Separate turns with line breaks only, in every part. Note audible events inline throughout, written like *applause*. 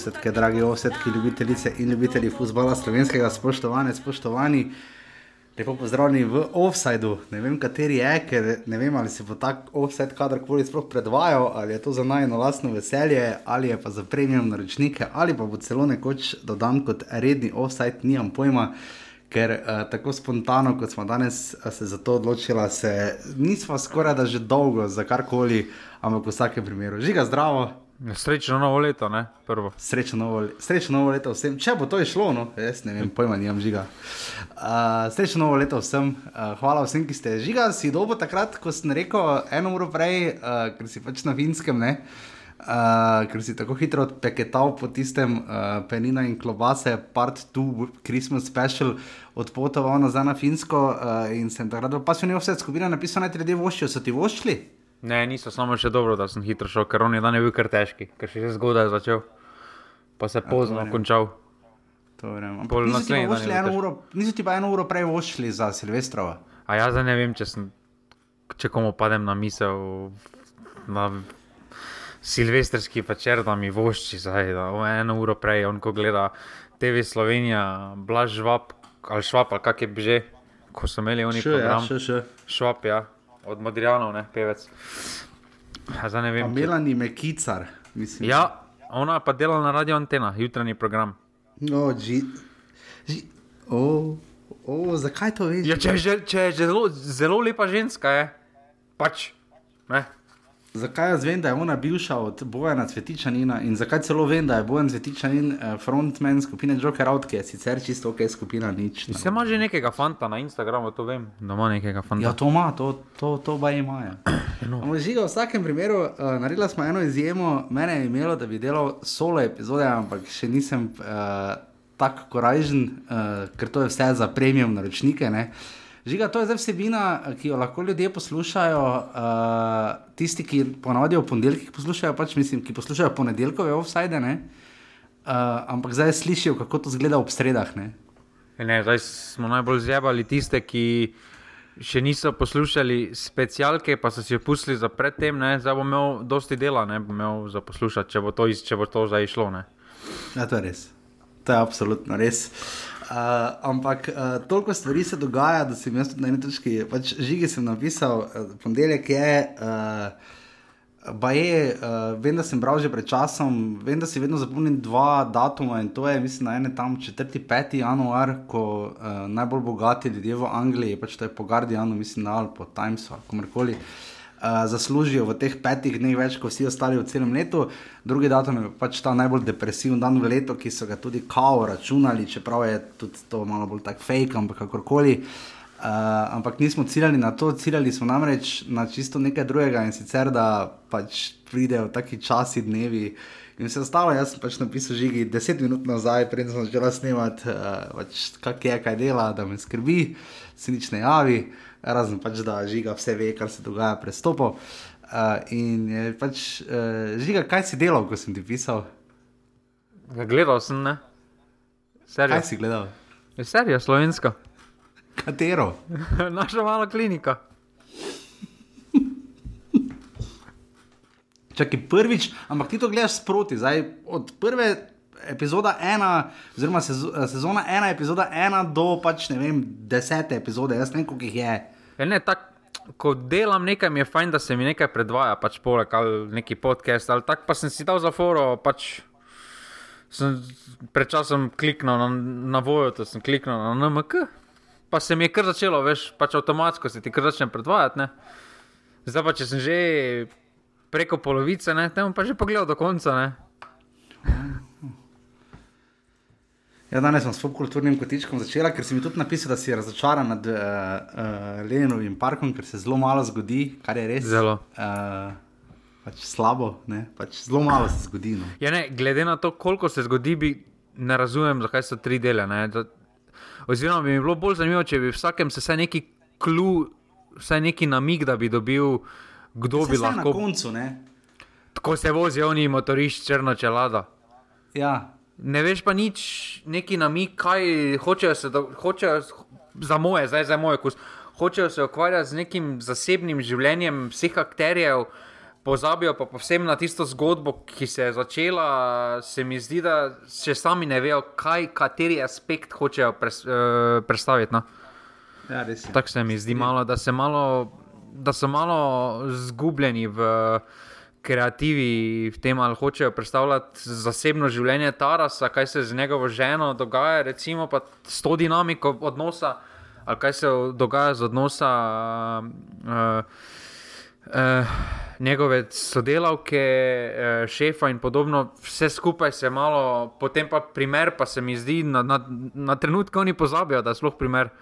Drage ovsetke, drage ovsetke, ljubitelice in ljubitelji futbola slovenskega, spoštovane, spoštovani. Lepo pozdravljeni v offsajdu. Ne vem, kateri je, ker ne vem, ali se bo ta offsajd kadarkoli sploh predvajal, ali je to za najno lastno veselje, ali je pa za premium naročnike, ali pa bo celo nekoč dodan kot redni offsajd, nimam pojma. Ker uh, tako spontano, kot smo danes se za to odločili, se nismo skoraj da že dolgo za karkoli, ampak v vsakem primeru. Žiga, zdravo.
Srečno novo leto, ne prvo.
Srečno novo, srečno novo leto vsem, če bo to išlo, no, jaz ne vem, pojma, nimam žiga. Uh, srečno novo leto vsem, uh, hvala vsem, ki ste žiga. Si dobo takrat, ko sem rekel eno uro prej, uh, ker si pač na finskem, ne. Uh, ker si tako hitro odpeketal po tistem uh, penina in klobase, part 2, Christmas special, odpotoval nazaj na Finsko uh, in sem takrat pa še ne vse skupine napisal, naj ti ljudje voščijo, so ti voščili?
Ne, niso samo še dobro, da sem hitro šel, ker on je dan bil kar težki, ker še že zgodaj začel, pa se pozno
torej.
končal. Pol naslednji dan je
eno uro, niso ti pa eno uro prej voščili za Silvestrova.
A jaz zdaj ne vem, če, sem, če komu padem na misel, na silvestrski večer, da mi vošči zdaj, da eno uro prej, on ko gleda TV Slovenija, blaž žvab, ali švab, ali kak je že, ko so imeli oni
Še, ja,
program.
še, še.
Švab, ja, od Modrijanov, ne, pevec. Zdaj ne
Pa
vem. če-
Melani Mekicar, mislim.
Ja, ona pa dela na radio antena, jutranji program.
No, ži, o, o, zakaj to veš?
Ja, če, je že- če je zelo, zelo lepa ženska, je pač. Ne?
Zakaj jaz vem, da je ona bivša od Bojana Cvetičanina in zakaj celo vem, da je Bojan Cvetičanin eh, frontman skupine Joker Out, ki je sicer čisto ok skupina, nič.
Se ima že nekega fanta na Instagramu, to vem, da ima nekega fanta.
Ja, to ima, to, to, to pa imajo. *clears throat*
No.
Ampak žiga, v vsakem primeru, uh, naredila smo eno izjemo, mene je imelo, da bi delal solo epizode, ampak še nisem uh, tako korajžen, uh, ker to je vse za premium naročnike. Ne? Žiga, to je zdaj vsebina, ki jo lahko ljudje poslušajo, uh, tisti, ki ponavadi v ponedeljkih poslušajo, pač mislim, ki poslušajo ponedeljkove offside, ne? uh, ampak zdaj slišijo, kako to zgleda ob sredah. Ne?
Ne, zdaj smo najbolj zjebali tiste, ki še niso poslušali specialke, pa so si jo pustili za predtem. Ne? Zdaj bom imel dosti dela, ne bom imel za poslušati, če bo to, iz, če bo to zdaj išlo. Ne?
Ja, to je res. To je absolutno res. Uh, ampak uh, toliko stvari se dogaja, da sem jaz na eni točki, pač žigi sem napisal, uh, ponedeljek je. Uh, Pa je, uh, vem, da sem bral že pred časom, vem, da si vedno zapomnim dva datuma in to je, mislim, na ene tam 4-5 januar, ko uh, najbolj bogati ljudje v Angliji, pač to je po Guardianu, mislim, ali po Timesu ali komorkoli, uh, zaslužijo v teh petih dneh več kot vsi ostali v celem letu. Drugi datum je pač ta najbolj depresiven dan v letu, ki so ga tudi kao računali, čeprav je tudi to malo bolj tak fake, ampak kakorkoli. Uh, ampak nismo ciljali na to, ciljali smo namreč na čisto nekaj drugega in sicer, da pač pridejo taki časi, dnevi in vse ostalo. Jaz sem pač napisal žigi deset minut nazaj, preden sem začel snemati, uh, pač, kak je, kaj dela, da me skrbi, se nič ne javi, razen pač, da žiga vse ve, kar se dogaja prestopo. Uh, in je pač, uh, žiga, kaj si delal, ko sem ti pisal?
Ja, Gledal sem, ne? Serijo.
Kaj si gledal?
Je serija slovenska,
Katero? *laughs*
naša mala klinika.
Čakaj, prvič, ampak ti to gledaš sproti, zdaj od prve epizode ena, oziroma sezo, sezona ena, epizoda ena do pač ne vem, desete epizode, jaz ne vem, koliko jih je.
Ja, ne, tak, ko delam nekaj, mi je fajn, da se mi nekaj predvaja, pač poleg ali neki podcast ali tako, pa sem si dal za foro, pač sem pred časom kliknil na, na vojo, to sem kliknil na NMK, pa se mi je kar začelo, veš, pač avtomatsko se ti kar začne predvajati, ne. Zdaj pa, če sem že preko polovice, ne, te bom pa že pogledal do konca, ne.
Ja, danes sem s popkulturnim kotičkom začela, ker si mi tudi napisal, da si razočaran nad uh, uh, Lenovim parkom, ker se zelo malo zgodi, kar je res.
Zelo.
Uh, pač slabo, ne? pač zelo malo se zgodi. No.
Ja, ne, glede na to, koliko se zgodi, bi ne razumem, zakaj so tri dele. Ne, da, oziroma, bi mi bilo bolj zanimivo, če bi v vsakem se vsaj neki klu, vsaj neki namig, da bi dobil, kdo
Saj
bi
saj na
lahko.
koncu, ne?
Tako se vozijo oni motorišči črno čelada.
Ja,
Ne veš pa nič, neki namig, kaj hočejo se, do, hočejo, za moje, zdaj za moj kus. Hočejo se ukvarjati z nekim zasebnim življenjem vseh akterjev, pozabijo pa povsem na tisto zgodbo, ki se je začela. Se mi zdi, da še sami ne vejo, kaj, kateri aspekt hočejo pres, uh, predstaviti. No?
Ja.
Tako se mi zdi malo, da, malo, da so malo zgubljeni v kreativi, v tem, ali hočejo predstavljati zasebno življenje Tarasa, kaj se z njegovo ženo dogaja, recimo pa s to dinamiko odnosa, ali kaj se dogaja z odnosa. Uh, Uh, njegove sodelavke, uh, šefa in podobno, vse skupaj se malo, potem pa primer, pa se mi zdi, na, na, na trenutke oni pozabijo, da je sploh primer.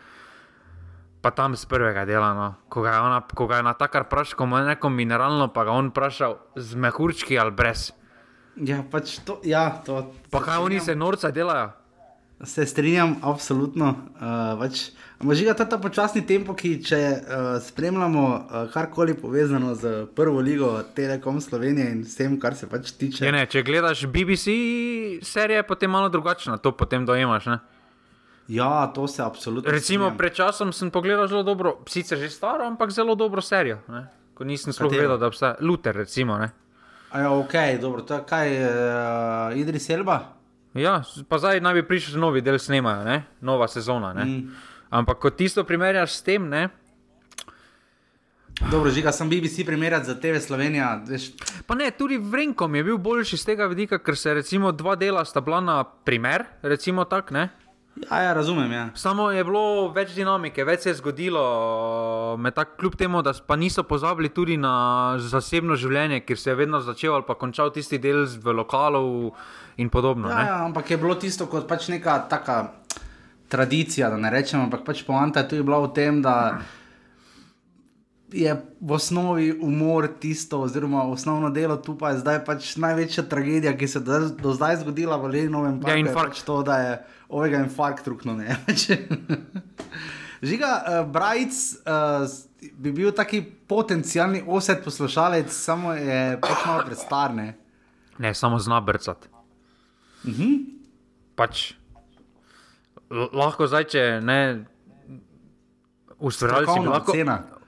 Pa tam z prvega dela, no. ko ga je, ona, ko ga je na takar prašal, ima neko mineralno, pa ga on vprašal z mehurčki ali brez.
Ja, pač to, ja, to.
Pa kaj oni se norca delajo?
Se strinjam, absolutno. Uh, pač, Možga ta, ta počasni tempo, ki če uh, spremljamo uh, karkoli povezano z prvo ligo Telekom Slovenije in vsem, kar se pač tiče.
Je, ne, če gledaš BBC serije, potem malo drugačno to potem dojemaš. Ne?
Ja, to se absolutno.
Recimo, pred časom sem pogledal zelo dobro, sicer že staro, ampak zelo dobro serijo. Ne? Ko nisem sploh vedel, da obstaja Luther. Recimo,
ja, ok, dobro. To je kaj, uh, Idris Elba?
Ja, pa zdaj naj bi prišel novi del snema, ne? nova sezona. Mm. Ampak ko tisto primerjaš s tem, ne.
Dobro, žiga sem BBC primerjati za TV Slovenija. Veš.
Pa ne, tudi Vrenkom je bil boljši z tega vidika, ker se recimo dva dela sta bila na primer, recimo tak, ne.
Ja, ja, razumem. Ja.
Samo je bilo več dinamike, več se je zgodilo, tak, kljub temu, da pa niso pozabili tudi na zasebno življenje, ker se je vedno začel ali pa končal tisti del v lokalu in podobno.
Ja, ja, ampak je bilo tisto kot pač neka taka tradicija, da ne rečem, ampak pač poanta je tudi bila v tem, da. Je v osnovi umor tisto, oziroma osnovno delo tu pa je zdaj pač največja tragedija, ki se je do zdaj zgodila v Lenovem
parku. Ja, infarkt.
Pač to, da je ovega infarkt trukno. *laughs* Žiga, uh, Brajc uh, bi bil taki potencijalni osed poslušalec, samo je pač malo prestar. Ne?
ne, samo zna brcati.
Uh -huh.
Pač lahko zdaj, če ne. Ustvarjalci bi, lahko,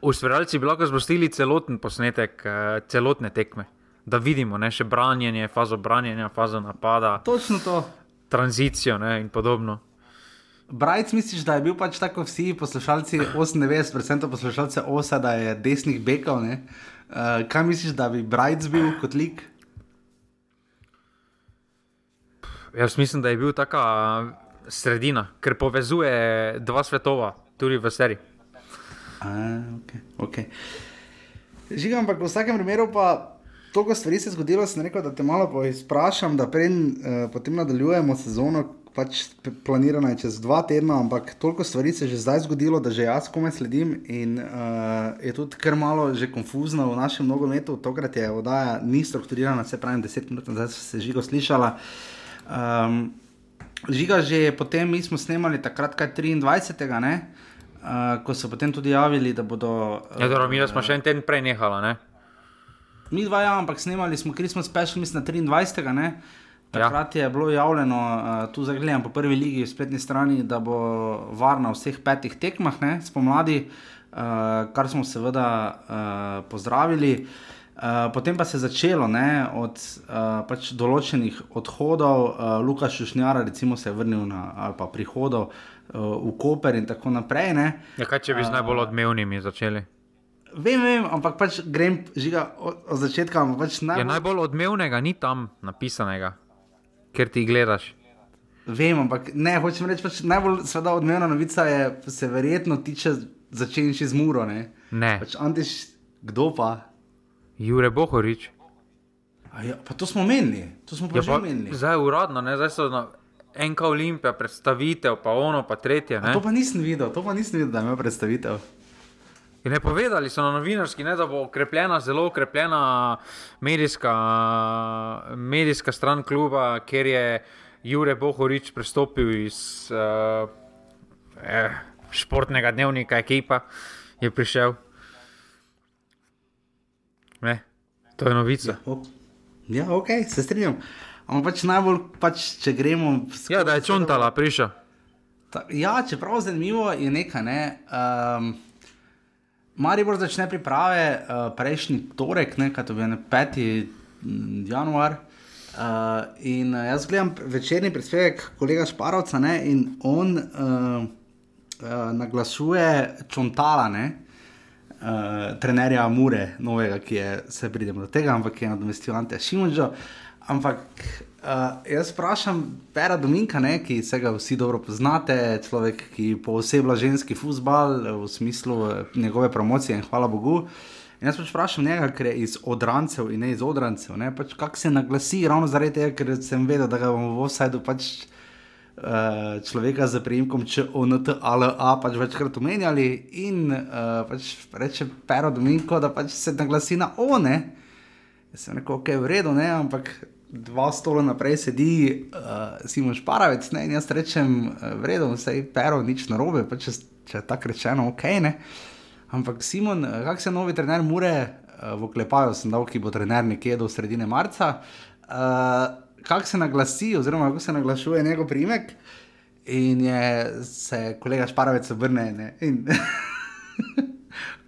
ustvarjalci bi lahko zbrstili celoten posnetek, uh, celotne tekme, da vidimo ne, še branjenje, fazo branjenja, fazo napada.
Točno to.
Tranzicijo ne, in podobno.
Brajc, misliš, da je bil pač tako vsi poslušalci, 98% poslušalcev osa, da je desnih bekov? Uh, kaj misliš, da bi Brajc bil kot lik?
Jaz mislim, da je bil taka sredina, ker povezuje dva svetova, tudi v seriji.
Okay, okay. Žigam, ampak v vsakem primeru pa. Toliko stvari se je zgodilo, sem rekel, da te malo poizprašam, da prej uh, potem nadaljujemo sezono, pač planirana je čez dva tedna, ampak toliko stvari se je že zdaj zgodilo, da že jaz komaj sledim in uh, je tudi kar malo že konfuzno v našem nogometu. Tokrat je oddaja ni strukturirana, se pravi, deset minut nazaj se je žigo slišala. Um, Žiga že potem, mi smo snemali takrat, kaj 23. Ne? Uh, ko so potem tudi javili, da bodo.
Uh, ja, dobro, mi smo še en teden prej nehali.
Mi dva, ja, ampak snemali smo Christmas special, mislim, na 23. Ne? Takrat ja. je bilo javljeno, uh, tu zdaj gledam po prvi ligi, spletni strani, da bo varna v vseh petih tekmah, ne, spomladi, uh, kar smo seveda uh, pozdravili. Uh, Eh, potem pa se je začelo ne, od uh, pač določenih odhodov, uh, Lukaš Šušnjara, recimo, se je vrnil na ali pa prihodov uh, v Koper in tako naprej.
Ja, kaj če bi z najbolj odmevnimi začeli?
Vem, vem, ampak pač grem žiga od, od začetka. Pač
najbolj... Ja, najbolj odmevnega ni tam napisanega, ker ti gledaš.
Vem, ampak ne, hočem reči, pač najbolj odmevna novica je, se verjetno tiče začenši z Muro. Ne.
ne.
Pač, antiš, kdo pa?
Jure Bohorič.
Ja, pa to smo menili, to smo ja, pa že menili.
Zdaj je uradno, ne? zdaj so na enka olimpija, predstavitev, pa ono, pa tretje.
To pa nisem videl, to pa nisem videl, da ima predstavitev.
In ne povedali so na novinarski, ne, da bo okrepljena, zelo okrepljena medijska, medijska stran kluba, ker je Jure Bohorič prestopil iz uh, eh, športnega dnevnika, ekipa je prišel. Ne, to je novica.
Ja, ja ok, se strinjam. Ampak pač najbolj, pač, če gremo.
Ja, da je čuntala, prišel.
Ja, čeprav zanimivo je nekaj. Ne, um, Maribor začne priprave uh, prejšnji torek, kaj to bi bil 5. januar. Uh, in uh, jaz gledam večerni prispevek kolega Šparovca ne, in on uh, uh, naglašuje čontala, ne, uh, trenerja Mure, novega, ki je se pridemo do tega, ampak je nadomestil Ante Šimunžo. Ampak uh, jaz vprašam Pera Dominka, ne, ki se ga vsi dobro poznate, človek, ki posebej ženski futbal v smislu njegove promocije in hvala Bogu. Uh, In jaz pač vprašam njega, ker je iz odrancev in ne iz odrancev. Pač Kako se naglasi, ravno zaradi tega, ker sem vedel, da ga bomo v osajdu pač, uh, človeka z prijemkom ČONT ali A pač večkrat omenjali. In uh, pač reče Pero Dominko, da pač se naglasi na one. Sem rekel, ok, v redu, ne, ampak. Dva stola naprej sedi, uh, Simon Šparavec, ne? in jaz rečem, v redu, vse je pero, nič narobe, pa če, če je tako rečeno, ok. Ne? Ampak Simon, eh, kak se novi trener Mure, uh, v Klepaju sem dal, ki bo trener nekje do sredine marca, uh, kak se naglasi, oziroma kako se naglašuje njegov primek. In je se kolega Šparovec vrne. *laughs*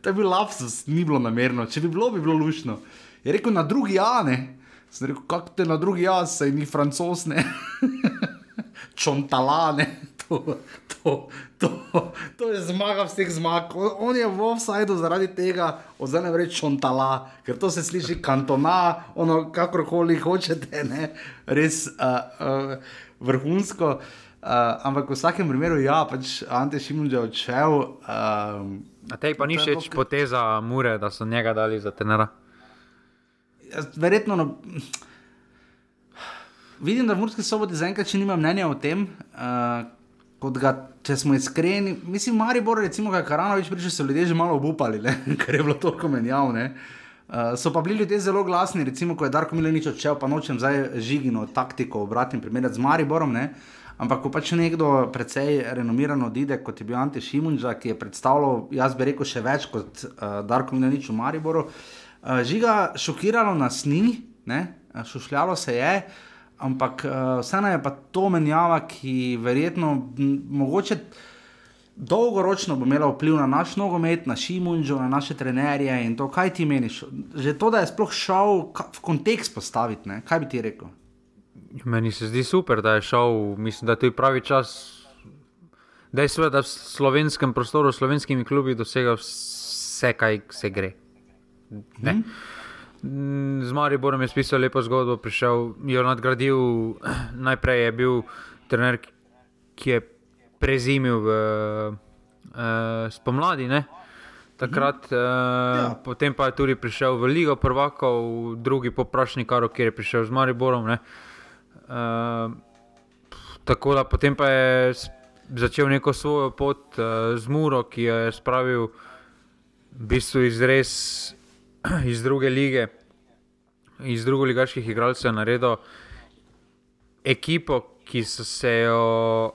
to je bil lapsus, ni bilo namerno, če bi bilo, bi bilo lušno. Je rekel na drugi jane, sem rekel, kako te na drugi jane, sej ni francosne, *laughs* čontalane *laughs* to, to, to, to je zmaga vseh zmag. On je v offsajdu zaradi tega, oziroma ne reči čontala, ker to se sliši kantona, ono kakorkoli hočete, ne? res uh, uh, vrhunsko. Uh, ampak v vsakem primeru, ja, pač Ante Šimun je odšel. Uh,
A tej pa ni všeč poteza Mure, da so njega dali za tenera?
Verjetno. No, Vidim, da v Murski soboti zaenkrat še nima mnenja o tem, uh, kot ga, če smo iskreni, mislim, Maribor, recimo, kaj Karanovič prišel, so ljudje že malo obupali, *laughs* ker je bilo toliko menjav. Uh, so pa bili ljudje zelo glasni, recimo, ko je Darko Milenič odšel, pa nočem zdaj žigino taktiko obratni primerjati z Mariborom. Ne? Ampak, ko pač nekdo precej renomiran odide, kot je bil Ante Šimunča, ki je predstavljal, jaz bi rekel, še več kot uh, Darko Milenič v Mariboru, uh, žiga šokiralo nas ni, ne? šušljalo se je. Ampak uh, vseeno je pa to menjava, ki verjetno mogoče. Dolgoročno bo imela vpliv na naš nogomet, na Šimunžo, na naše trenerje in to, kaj ti meniš. Že to, da je sploh šel v kontekst postaviti, ne? kaj bi ti rekel?
Meni se zdi super, da je šel, mislim, da je to pravi čas. Da je seveda v slovenskem prostoru, s slovenskimi klubi dosegel vse, kaj se gre. Hmm. Z Mariborom je spisal lepo zgodbo, prišel je nadgradil. *clears throat* Najprej je bil trener, ki je prezimil v uh, spomladi, ne? takrat, uh, ja. potem pa je tudi prišel v Ligo Prvakov, drugi poprašnik, kjer je prišel z Mariborom. Uh, tako da potem pa je začel neko svojo pot uh, z Muro, ki jo je spravil v bistvu izres *clears throat* iz druge lige, iz druge ligaških igralcev, naredil ekipo, ki so se jo.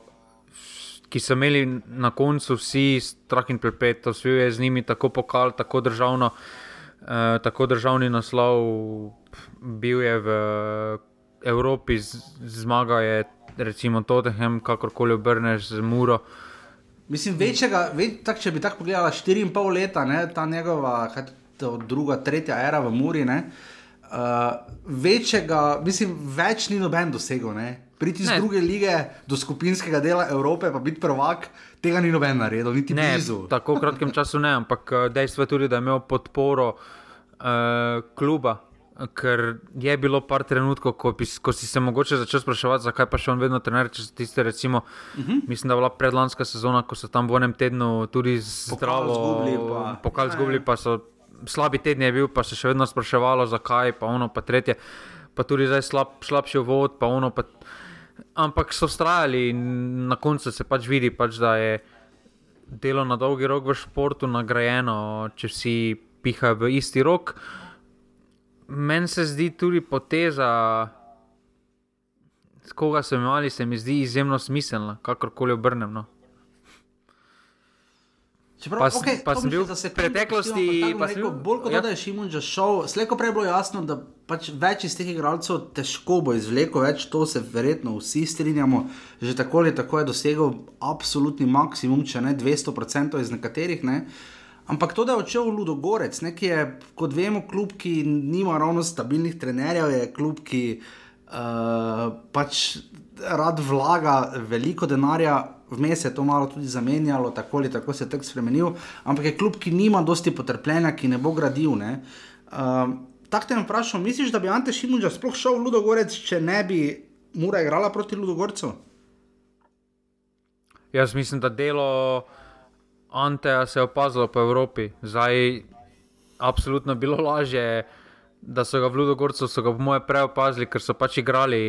Ki so imeli na koncu vsi strah in prepet, osvojil je z njimi tako pokal, tako, državno, eh, tako državni naslov, bil je v Evropi, zmaga je recimo Tottenham, kakorkoli obrneš z Muro.
Mislim, večjega, več, tak, če bi tako pogledala, 4,5 leta, ne, ta njegova, druga, tretja era v Muri. Uh, večjega, mislim, več ni noben dosegel. Ne? Priti iz druge lige do skupinskega dela Evrope, pa biti prvak, tega ni noben naredil, niti ne. Blizu.
Tako v kratkem času ne, ampak eh, dejstvo je tudi, da je imel podporo uh, kluba. Ker je bilo par trenutkov, ko, ko si se mogoče začel spraševati, zakaj pa še on vedno trenira. Če tiste, recimo, uh mhm. -huh. mislim, da je bila predlanska sezona, ko so tam v enem tednu tudi zdravo, pokal zgubili, pa so slabi teden je bil, pa se še vedno spraševalo, zakaj, pa ono, pa tretje, pa tudi zdaj slab, slabši vod, pa ono. Pa... Ampak so vztrajali in na koncu se pač vidi, pač, da je delo na dolgi rok v športu nagrajeno, če si piha v isti rok. Meni se zdi tudi poteza, s koga so imeli, se mi zdi izjemno smiselna, kakorkoli obrnem. No.
Čeprav, pa, okay, pa sem bil v preteklosti, rekel, bolj kot ja. da je Šimun že šel, slejko prej bilo jasno, da pač več iz teh igralcev težko bo izvlekel, več to se verjetno vsi strinjamo. Že tako ali tako je dosegel absolutni maksimum, če ne 200% iz nekaterih. Ne. Ampak to, da je odšel v Ludogorec, nekaj je, kot vemo, klub, ki nima ravno stabilnih trenerjev, je klub, ki uh, pač rad vlaga veliko denarja, vmes je to malo tudi zamenjalo, tako ali tako se je tek spremenil, ampak je klub, ki nima dosti potrpljenja, ki ne bo gradil. Ne? Uh, Tako te nam vprašam, misliš, da bi Ante Šimunča sploh šel v Ludogorec, če ne bi Mura igrala proti Ludogorcu?
Jaz mislim, da delo Anteja se je opazilo po Evropi. Zdaj, absolutno bilo lažje, da so ga v Ludogorcu, so ga po moje prej opazili, ker so pač igrali.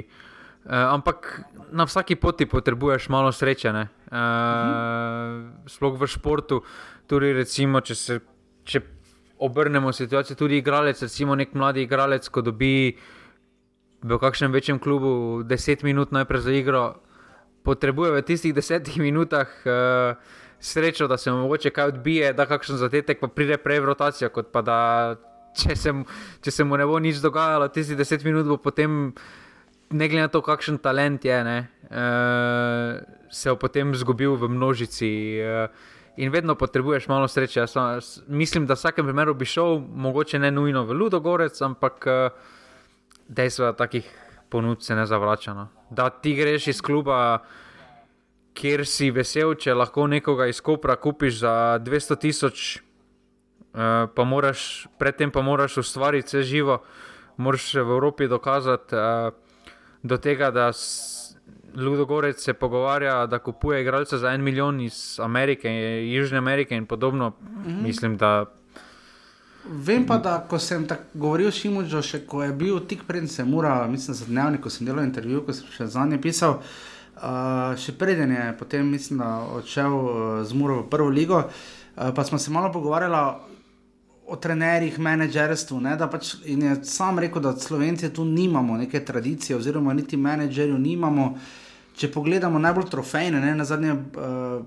Uh, ampak na vsaki poti potrebuješ malo sreče. Uh, mhm. Sploh v športu, tudi recimo, če se. Če Obrnemo situacijo, tudi igralec, recimo nek mladi igralec, ko dobi v kakšnem večjem klubu 10 minut najprej za igro, potrebuje v tistih 10 minutah uh, srečo, da se mu mogoče kaj odbije, da kakšen zadetek pa pride prej v rotacijo, kot pa da če se, če se mu ne bo nič dogajalo, tistih 10 minut bo potem, ne glede na to, kakšen talent je, ne, uh, se bo potem zgubil v množici. Uh, In vedno potrebuješ malo sreče. Jaz mislim, da v vsakem primeru bi šel, mogoče ne nujno v Ludogorec, ampak dejstvo je, da takih ponudb se ne zavrača. No. Da ti greš iz kluba, kjer si vesel, če lahko nekoga iz Kopra kupiš za 200 tisoč, uh, pa moraš predtem pa moraš ustvariti vse živo, moraš v Evropi dokazati uh, do tega, da Ludogorec se pogovarja, da kupuje igralce za en milijon iz Amerike, Južne Amerike in podobno. Mm -hmm. Mislim, da.
Vem pa, da ko sem govoril s Šimunžo, še ko je bil tik pred sem mura, mislim, za dnevnik, ko sem delal intervju, ko sem še za njim pisal. Uh, še preden je potem, mislim, odšel uh, z Muro v prvo ligo, uh, pa smo se malo pogovarjali o trenerjih, menedžerstvu. Pač, in je sam rekel, da Slovenci tu nimamo neke tradicije, oziroma niti menedžerjev nimamo. Če pogledamo najbolj trofejne, ne, na zadnje uh,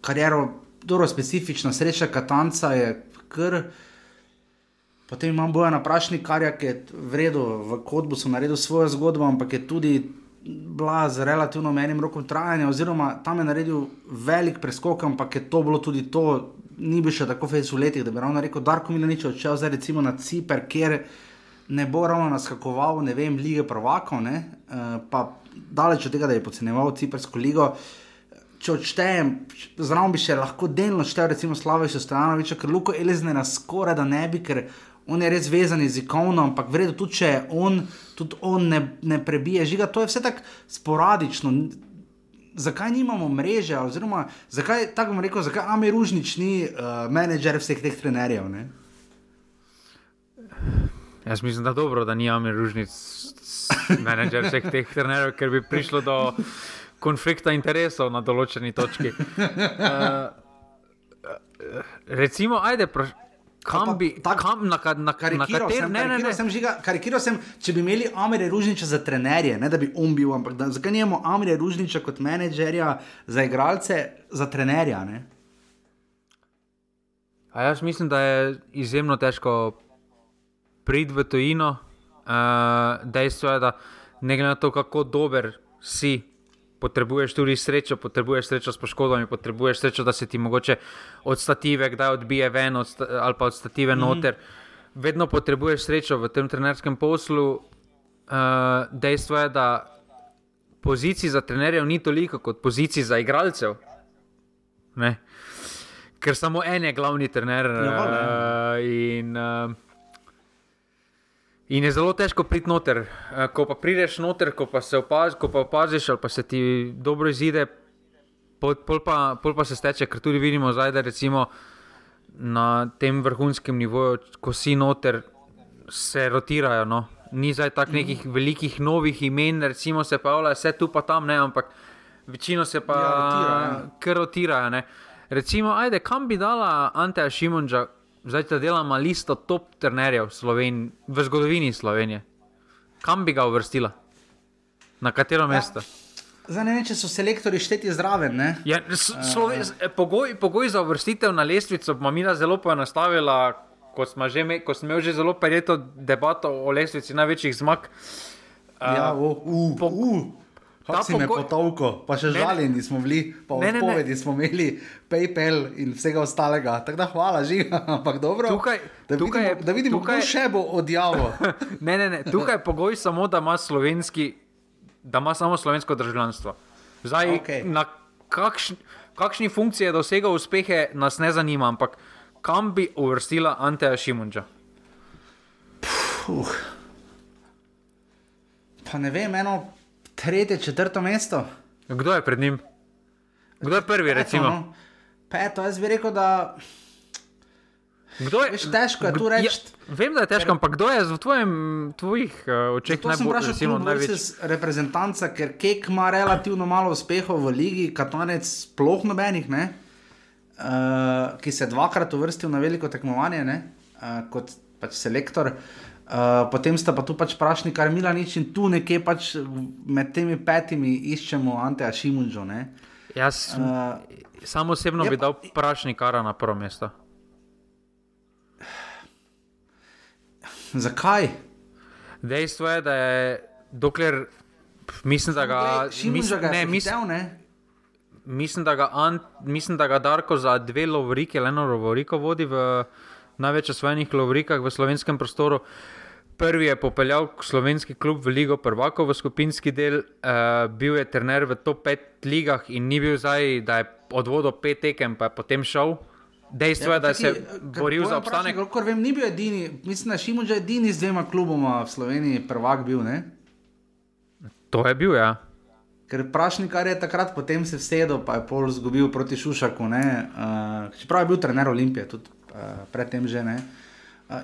kariero, zelo specifična, sreča Katanca je kar. Potem imamo boja na prašni ki je v redu, v kodbu so naredili svojo zgodbo, ampak je tudi bila z relativno menim rokom trajanja, oziroma tam je naredil velik preskok, ampak je to bilo tudi to, ni bil še tako fejs v letih, da bi ravno rekel, da je nič odšel zdaj recimo na Ciper, kjer ne bo ravno naskakoval, ne vem, lige prvakov, ne, uh, pa daleč od tega, da je podceneval Cipersko ligo. Če odštejem, zraven bi še lahko delno štel, recimo Slaviša Stojanoviča, ker Luko Elizne nas skoraj da ne bi, ker on je res vezan jezikovno, ampak vredno tudi, če on, tudi on ne, ne prebije žiga, to je vse tako sporadično zakaj nimamo mreže, oziroma zakaj tako rekel, zakaj Ami Ružnič ni uh, menedžer vseh teh trenerjev? Ne?
Jaz mislim, da je dobro, da ni Ami Ružnič menedžer vseh teh trenerjev, ker bi prišlo do konflikta interesov na določeni točki. Uh, recimo, ajde, Kam bi, tak, kam, na, na,
karikiral, na kater, sem, ne, ne, ne. Sem žiga, karikiral sem, če bi imeli Amire Ružniča za trenerje, ne da bi on bil, ampak da, zakaj nimamo Amire Ružniča kot menedžerja za igralce, za trenerja? Ne?
A jaz mislim, da je izjemno težko priti v tujino. Uh, dejstvo je, da ne glede na to, kako dober si, potrebuješ tudi srečo, potrebuješ srečo s poškodbami, potrebuješ srečo, da se ti mogoče od stative, kdaj odbije ven od ali pa od stative mm -hmm. noter. Vedno potrebuješ srečo v tem trenerskem poslu. Uh, dejstvo je, da pozicij za trenerjev ni toliko kot pozicij za igralcev. Ne? Ker samo en je glavni trener. Ja, uh, in, uh, In je zelo težko priti noter. Eh, ko pa prideš noter, ko pa se opaz, ko pa opaziš, ali pa se ti dobro izide, pol, pol, pa, pol pa se steče, ker tudi vidimo zdaj, da recimo na tem vrhunskem nivoju, ko si noter, se rotirajo. No. Ni zdaj tako nekih mm. velikih novih imen, recimo se pa vse tu pa tam, ne, ampak večino se pa ja, rotirajo. Ja. rotirajo recimo, ajde, kam bi dala Anteja Šimunča? Zdaj ta delamo listo top trenerjev Sloven v zgodovini Slovenije. Kam bi ga uvrstila? Na katero ja. mesto?
Zdaj ne vem, če so selektori šteti zraven.
Ja, Sloven, uh, pogoj, pogoj za uvrstitev na lestvico bo mi zelo poenostavila, ko že imeli že zelo perjeto debato o lestvici največjih zmag.
Uh, ja, uh, uh, po, uh. Kako si me
pogoj-
potovko, pa še
Ne, ne.
žaljeni smo bili, pa
Ne, ne, ne.
odpovedi smo imeli, PayPal in vsega ostalega. Tako da hvala, žiga, *laughs* ampak dobro.
Tukaj-
da
tukaj
vidimo,
je-
da vidimo
tukaj-
kdo še bo odjavil. *laughs*
Ne, ne, ne. Tukaj je pogoj samo, da ima slovenski, da ima samo slovensko državljanstvo. Zdaj,
Okej.
na kakšni, kakšni funkciji je dosegal uspehe, nas ne zanima, ampak kam bi uvrstila Anteja Šimunča?
Puh. Pa ne vem, eno tretje, četrto mesto.
Kdo je pred njim? Kdo je prvi, recimo?
Peto, no. Peto, jaz bi rekel, da
Kdo je,
Veš, težko je tu
kdo-
reči.
Ja, vem, da je težko, ampak kdo je v tvojem, tvojih uh, očeh
To sem
najbolj
vprašal
recimo,
klub
največji?
versus reprezentanca, ker Kek ima relativno malo uspehov v ligi, Katanec sploh nobenih, ne? Uh, ki se je dvakrat uvrstil na veliko tekmovanje, ne? Uh, kot pač selektor. Uh, potem sta pa tu pač prašni, kar Milanič in tu nekje pač med temi petimi iščemo Anteja Šimunžo. ne.
Jaz
Uh,
sam osebno
je
bi dal prašnikara na prvo mesto.
zakaj?
Dejstvo je, da je dokler. Mislim, da ga,
Šimunža ga
ne, mislim,
prehitev, ne?
mislim, da ga, Ant, mislim, da ga Darko za dve lovorike, eno lovoriko vodi v največ osvojenih lovorikah v slovenskem prostoru. Prvi je popeljal slovenski klub v Ligo Prvakov v skupinski del, uh, bil je trener v top 5 ligah in ni bil zdaj, da je odvodil pet tekem, pa je potem šel. Dejstvo je, da se je boril za obstanek.
Kot vem, ni bil edini, mislim, da Šimunž je edini z dvema kluboma v Sloveniji prvak bil, ne?
To je bil, ja.
Ker Prašnikar je takrat potem se vsedel, pa je pol izgubil proti Šušaku. Uh, čeprav je bil trener Olimpije, tudi uh, predtem že ne. Uh,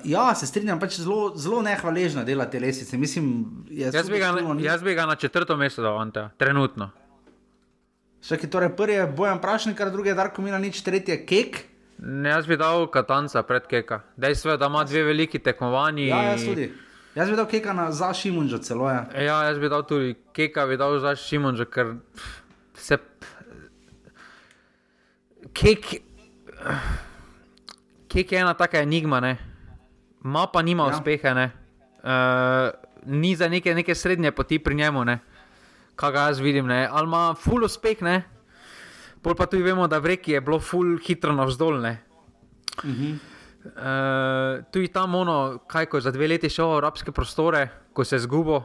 ja, se strinjam, pač zelo, zelo nehvaležna dela te lesice. Mislim, je
Jaz bi, ga,
ni-
jaz bi ga na četrto mesto dal, Ante, trenutno.
Še ki torej prvi je Bojan Prašnikar, drugi je Darko Milanič, tretji je Kek.
Ne, jaz bi dal Katanca pred Keka. Dejstvo je, da ima dve veliki tekmovanji.
Ja, jaz tudi. Jaz bi dal Keka na, za Šimunža celo. Ja.
Ja, jaz bi dal tudi Keka, bi dal za Šimunža, ker se. Kek. Kek je ena taka enigma, ne. Ma pa nima
Ja.
uspeha, ne. Uh, ni za neke, neke srednje poti pri njemu, ne. Kaj ga jaz vidim, ne. Ali ima full uspeh, ne. Pol pa tudi vemo, da v reki je bilo full hitro navzdol, ne.
Uh -huh.
Uh, tu je tam ono, kaj ko je za dve leti šel v arabske prostore, ko se je zgubil,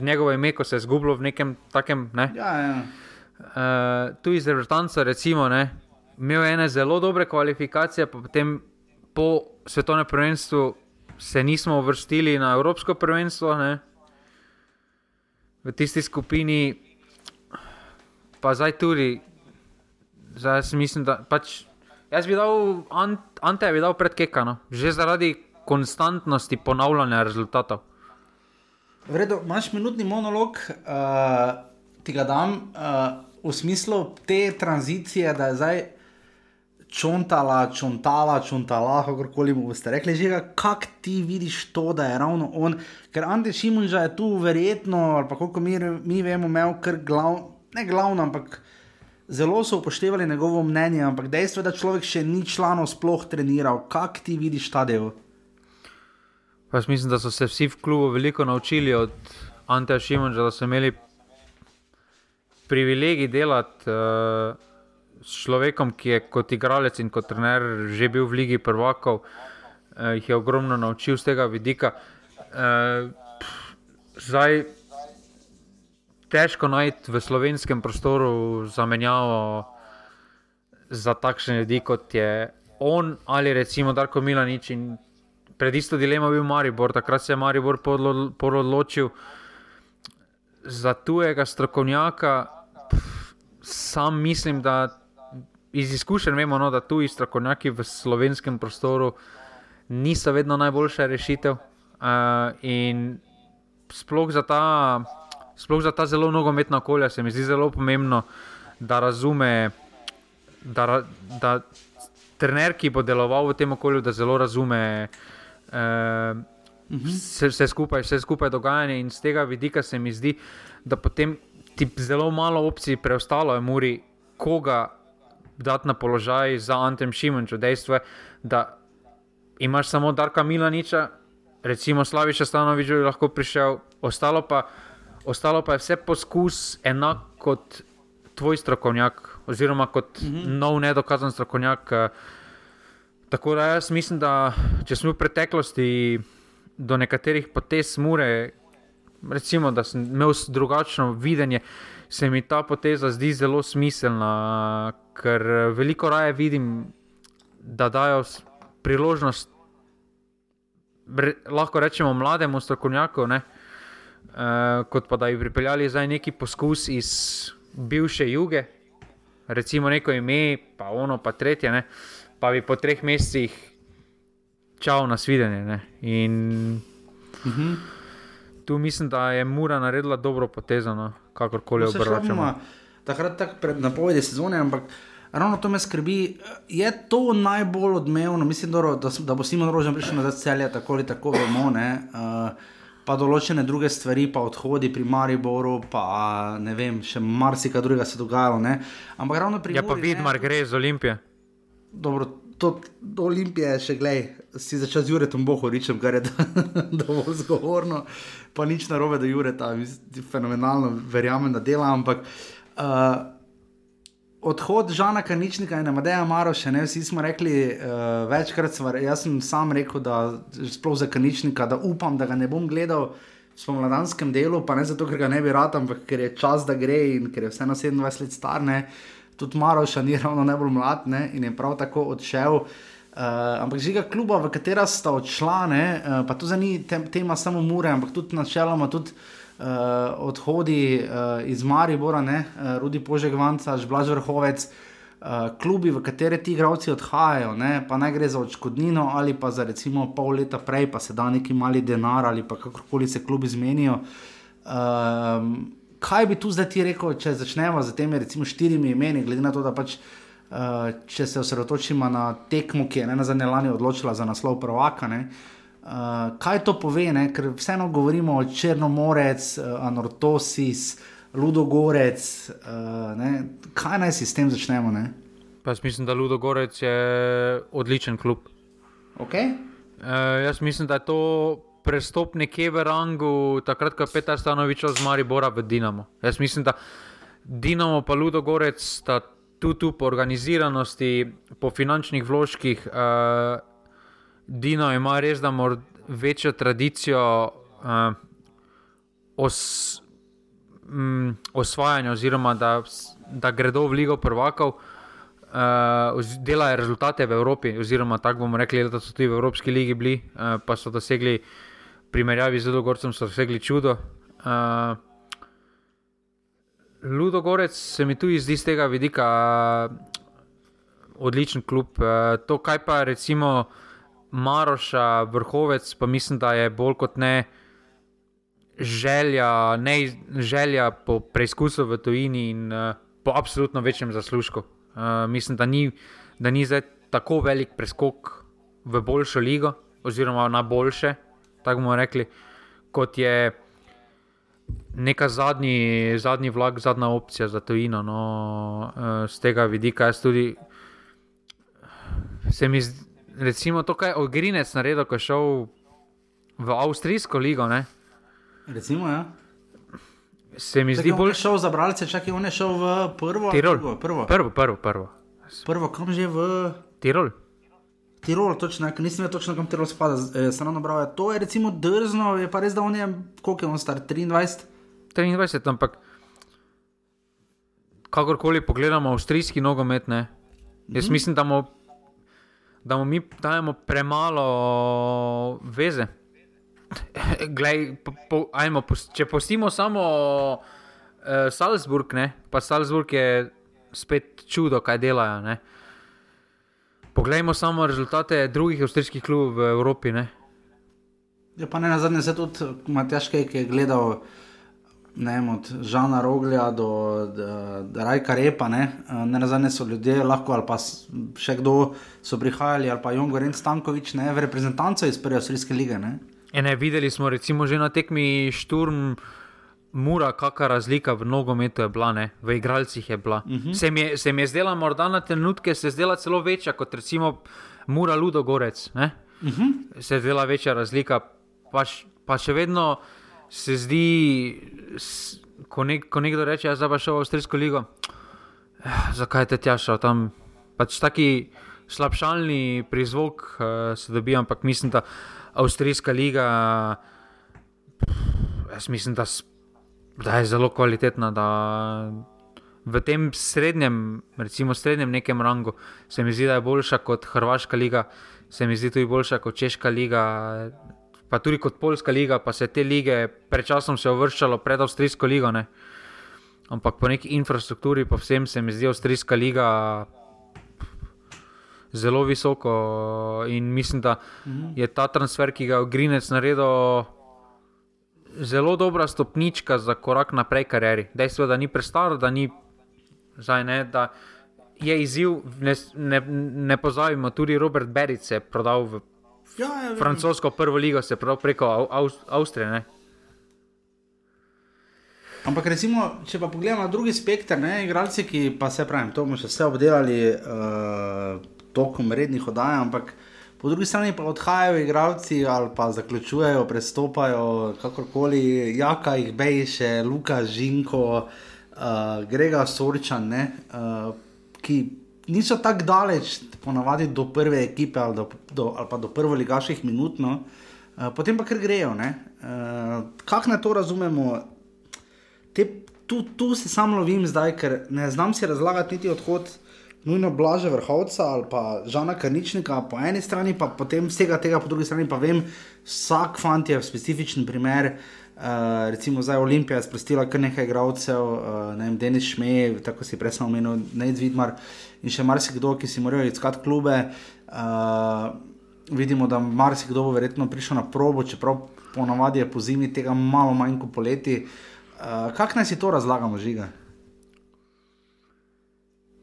njegovo ime, ko se je zgubilo v nekem takem. Ne?
ja, ja.
Uh, tu iz Revrtanca, recimo, ne, imel je ene zelo dobre kvalifikacije, pa potem po svetovnem prvenstvu se nismo uvrstili na Evropsko prvenstvo. Ne. V tisti skupini, pa zdaj tudi, zdaj mislim, da pač. Jaz bi dal, Ant, Ante bi dal pred Kekano, že zaradi konstantnosti ponavljanja rezultatov.
V redu, imaš minutni monolog, uh, ti ga dam uh, v smislu te tranzicije, da je zdaj čontala, čontala, čontala, kakorkoli mu boste rekli, že kako ti vidiš to, da je ravno on. Ker Ante Šimunža je tu verjetno, ali pa koliko mi, mi vemo, imel kar glav, ne glavno, ampak zelo so upoštevali njegovo mnenje, ampak dejstvo je, da človek še ni članov sploh treniral. Kako ti vidiš ta del?
Jaz mislim, da so se vsi v klubu veliko naučili od Anteja Šimunča, da so imeli privilegij delati uh, s človekom, ki je kot igralec in kot trener že bil v Ligi prvakov, uh, jih je ogromno naučil z tega vidika. Uh, zdaj, težko najti v slovenskem prostoru zamenjavo za takšne ljudi, kot je on ali recimo Darko Milanič. Pred isto dilemo bil Maribor, takrat se je Maribor pododločil za tujega strokovnjaka. Pff, Sam mislim, da iz izkušenj vemo, no, da tuji strokovnjaki v slovenskem prostoru niso vedno najboljša rešitev. Uh, in sploh za, ta, sploh za ta zelo nogometna okolja se mi zdi zelo pomembno, da razume, da, ra- da trener, ki bo deloval v tem okolju, da zelo razume uh, vse, vse, skupaj, vse skupaj dogajanje. In z tega vidika se mi zdi, da potem ti zelo malo opcij preostalo je, Muri, koga dati na položaj za Antem Šimunčo. Dejstvo je, da imaš samo Darka Milaniča, recimo Slaviša Stanoviča bi lahko prišel, ostalo pa. ostalo pa je vse poskus enak kot tvoj strokovnjak, oziroma kot -hmm. nov nedokazan strokovnjak. Uh, tako da jaz mislim, da če smo v preteklosti do nekaterih potez mure, recimo, da sem imel drugačno videnje, se mi ta poteza zdi zelo smiselna, ker veliko raje vidim, da dajo priložnost, lahko rečemo, mlademu strokovnjaku, ne, uh, kot pa da bi pripeljali zdaj neki poskus iz bivše juge, recimo neko ime, pa ono, pa tretje, ne, pa bi po treh mesecih čau na svidenje. In uh mhm. -huh. tu mislim, da je Mura naredila dobro potezo, no, kakorkoli no, obračamo.
Takrat tak pred napovedi sezone, ampak ravno to me skrbi. Je to najbolj odmevno, mislim, dobro, da, da bo Simon Rožen prišel na celje, tako ali tako vemo. Ne, uh, Pa določene druge stvari, pa odhodi pri Mariboru, pa ne vem, še marsikaj drugega se dogajalo. Ne? Ampak ravno pri.
Ja, pa vidim, mar gre z Olimpije.
Dobro, to, do Olimpije še gledaj, si začel z Juretom Bohoričem, kar je *laughs* dovolj zgovorno, pa nič narobe, da Jureta, fenomenalno, verjamem, da dela, ampak. Uh, odhod Žana Kaničnika in Madeja Maroša, ne vsi smo rekli uh, večkrat, svar, jaz sem sam rekel, da sploh za Kaničnika, da upam, da ga ne bom gledal. V spomladanskem delu, pa ne zato, ker ga ne bi rad, ampak ker je čas, da gre in ker je vseeno 27 let star, ne. tudi Maroša ni ravno najbolj mlad ne, in je prav tako odšel. Uh, ampak žiga kluba, v katera sta odšla, ne, uh, pa to ni tema samo mure, ampak tudi načeloma tudi uh, odhodi uh, iz Maribora, ne, uh, Rudi Požegvanca, Žblaž Vrhovec, uh, klubi, v katere ti igravci odhajajo, ne, pa naj gre za odškodnino ali pa za recimo pol leta prej, pa se da neki mali denar ali pa kakorkoli se klubi zmenijo. Um, kaj bi tu zdaj ti rekel, če začnemo z temi recimo štirimi imeni, glede na to, da pač. Uh, če se osredotočimo na tekmo, ki je ne na zadnje lani odločila za naslov prvaka, uh, Uh, kaj to pove, ne? ker vseeno govorimo o Črnomorec, uh, Anortosis, Ludogorec. Uh, kaj naj si s tem začnemo?
Jaz mislim, da Ludogorec je odličen klub.
Okay.
Uh, jaz mislim, da je to prestop nekje v rangu, takrat, ko je Petar Stanovič z Maribora v Dinamo. Jaz mislim, da Dinamo pa Ludogorec sta tudi po organiziranosti, po finančnih vložkih. Uh, Dino ima res da večjo tradicijo uh, os, um, osvajanja, oziroma da, da gredo v Ligo prvakov, uh, delajo rezultate v Evropi. Oziroma, tako bomo rekli, da so tudi v Evropski ligi bili, uh, pa so dosegli, v primerjavi z Ludogorcem, so dosegli čudo. Uh, Ludogorec se mi tudi zdi z tega vidika uh, odličen klub. Uh, to, kaj pa recimo. Maroša, vrhovec, pa mislim, da je bolj kot ne želja, ne želja po preizkusu v tujini in uh, po absolutno večjem zaslužku. Uh, mislim, da ni, da ni zdaj tako velik preskok v boljšo ligo, oziroma na boljše, tako bomo rekli, kot je neka zadnji, zadnji vlak, zadnja opcija za tujino. No, uh, z tega vidika jaz tudi se mi zdi recimo to, kar je Ogrinec naredil, ko je šel v Avstrijsko ligo. Ne?
Recimo, ja.
Se mi zdi bolj.
Šel za bralce, čakaj, on je šel v prvo.
Tirol. Prvo, prvo. Prvo, prvo, prvo.
prvo kam že v.
Tirol.
Tirol, točno, nisem vedel točno, kam Tirol spada, e, se nam nabrava. To je recimo drzno, je pa res, da on je, koliko je on star, 23?
23, ampak kakorkoli pogledamo avstrijski nogomet, ne. Jaz mm -hmm. mislim, da mu da mu mi dajemo premalo veze. Glej, po, po, ajmo, če postimo samo uh, Salzburg, ne? pa Salzburg je spet čudo, kaj delajo. Ne? Poglejmo samo rezultate drugih avstrijskih klubov v Evropi. Ne?
Ja, pa ne na zadnje, se tudi Matjaš, ki je gledal ne, od Žana Roglja do, do, do Rajka Repa, ne, ne na zadnje so ljudje lahko ali pa še kdo so prihajali, ali pa Jon Gorenc Stankovič, ne, v reprezentanco iz prve avstrijske lige. Ne.
E ne, videli smo recimo že na tekmi Šturm. Mura, kakšna razlika v nogometu je bila, ne? v igralcih je bila. Uh mhm. -huh. se, mi je, se mi je zdela, morda na trenutke se je zdela celo večja kot recimo Mura Ludogorec. Uh mhm. -huh. Se je zdela večja razlika, pa, š, pa še vedno se zdi, ko, nek, ko nekdo reče, da je zdaj pa šel v Avstrijsko ligo, eh, zakaj te tja šel tam. Pač taki slabšalni prizvok uh, se dobi, ampak mislim, da Avstrijska liga, jaz mislim, da, da je zelo kvalitetna. V tem srednjem, recimo srednjem nekem rangu, se mi zdi, da je boljša kot Hrvaška liga, se mi zdi tudi boljša kot Češka liga. Pa tudi kot Poljska liga, pa se te lige pred časom se uvrščalo pred Avstrijsko ligo. Ne? Ampak po neki infrastrukturi, pa vsem se mi zdi Avstrijska liga zelo visoko. In mislim, da je ta transfer, ki ga je Grinec naredil, zelo dobra stopnička za korak naprej karieri. Dejstvo je, da ni prestar, da ni zdaj ne. Da je izziv, ne, ne, ne pozabimo, tudi Robert Beric je prodal v
Ja, ja,
francosko prvo ligo, se prodal preko Au, Avstrije. Ne?
Ampak recimo, če pa pogledamo na drugi spekter, ne, igralci, ki pa se pravi, to bomo še vse obdelali uh, tokom rednih oddaj, ampak po drugi strani pa odhajajo igralci ali pa zaključujejo, prestopajo, kakorkoli, Jaka jih bejše, Luka Žinko, uh, Grega Sorčan, ne, uh, ki niso tako daleč, ponavadi do prve ekipe ali, do, do, ali pa do prvoligaških minut, no, uh, potem pa kar grejo. Uh, Kako naj to razumemo? te, tu, tu se sam lovim zdaj, ker ne znam si razlagati niti odhod nujno Blaže Vrhovca ali pa Žana Karničnika po eni strani, pa potem vsega tega po drugi strani pa vem, vsak fant je specifičen primer. Uh, recimo zdaj Olimpija je sprostila kar nekaj igralcev, uh, ne vem, Denis Šmej, tako si prej omenil, Nec Vidmar in še marsikdo, ki si morajo iskati klube. Uh, vidimo, da marsikdo bo verjetno prišel na probo, čeprav ponavadi je po zimi tega malo manj kot poleti. Uh, Kako naj si to razlagamo, žiga?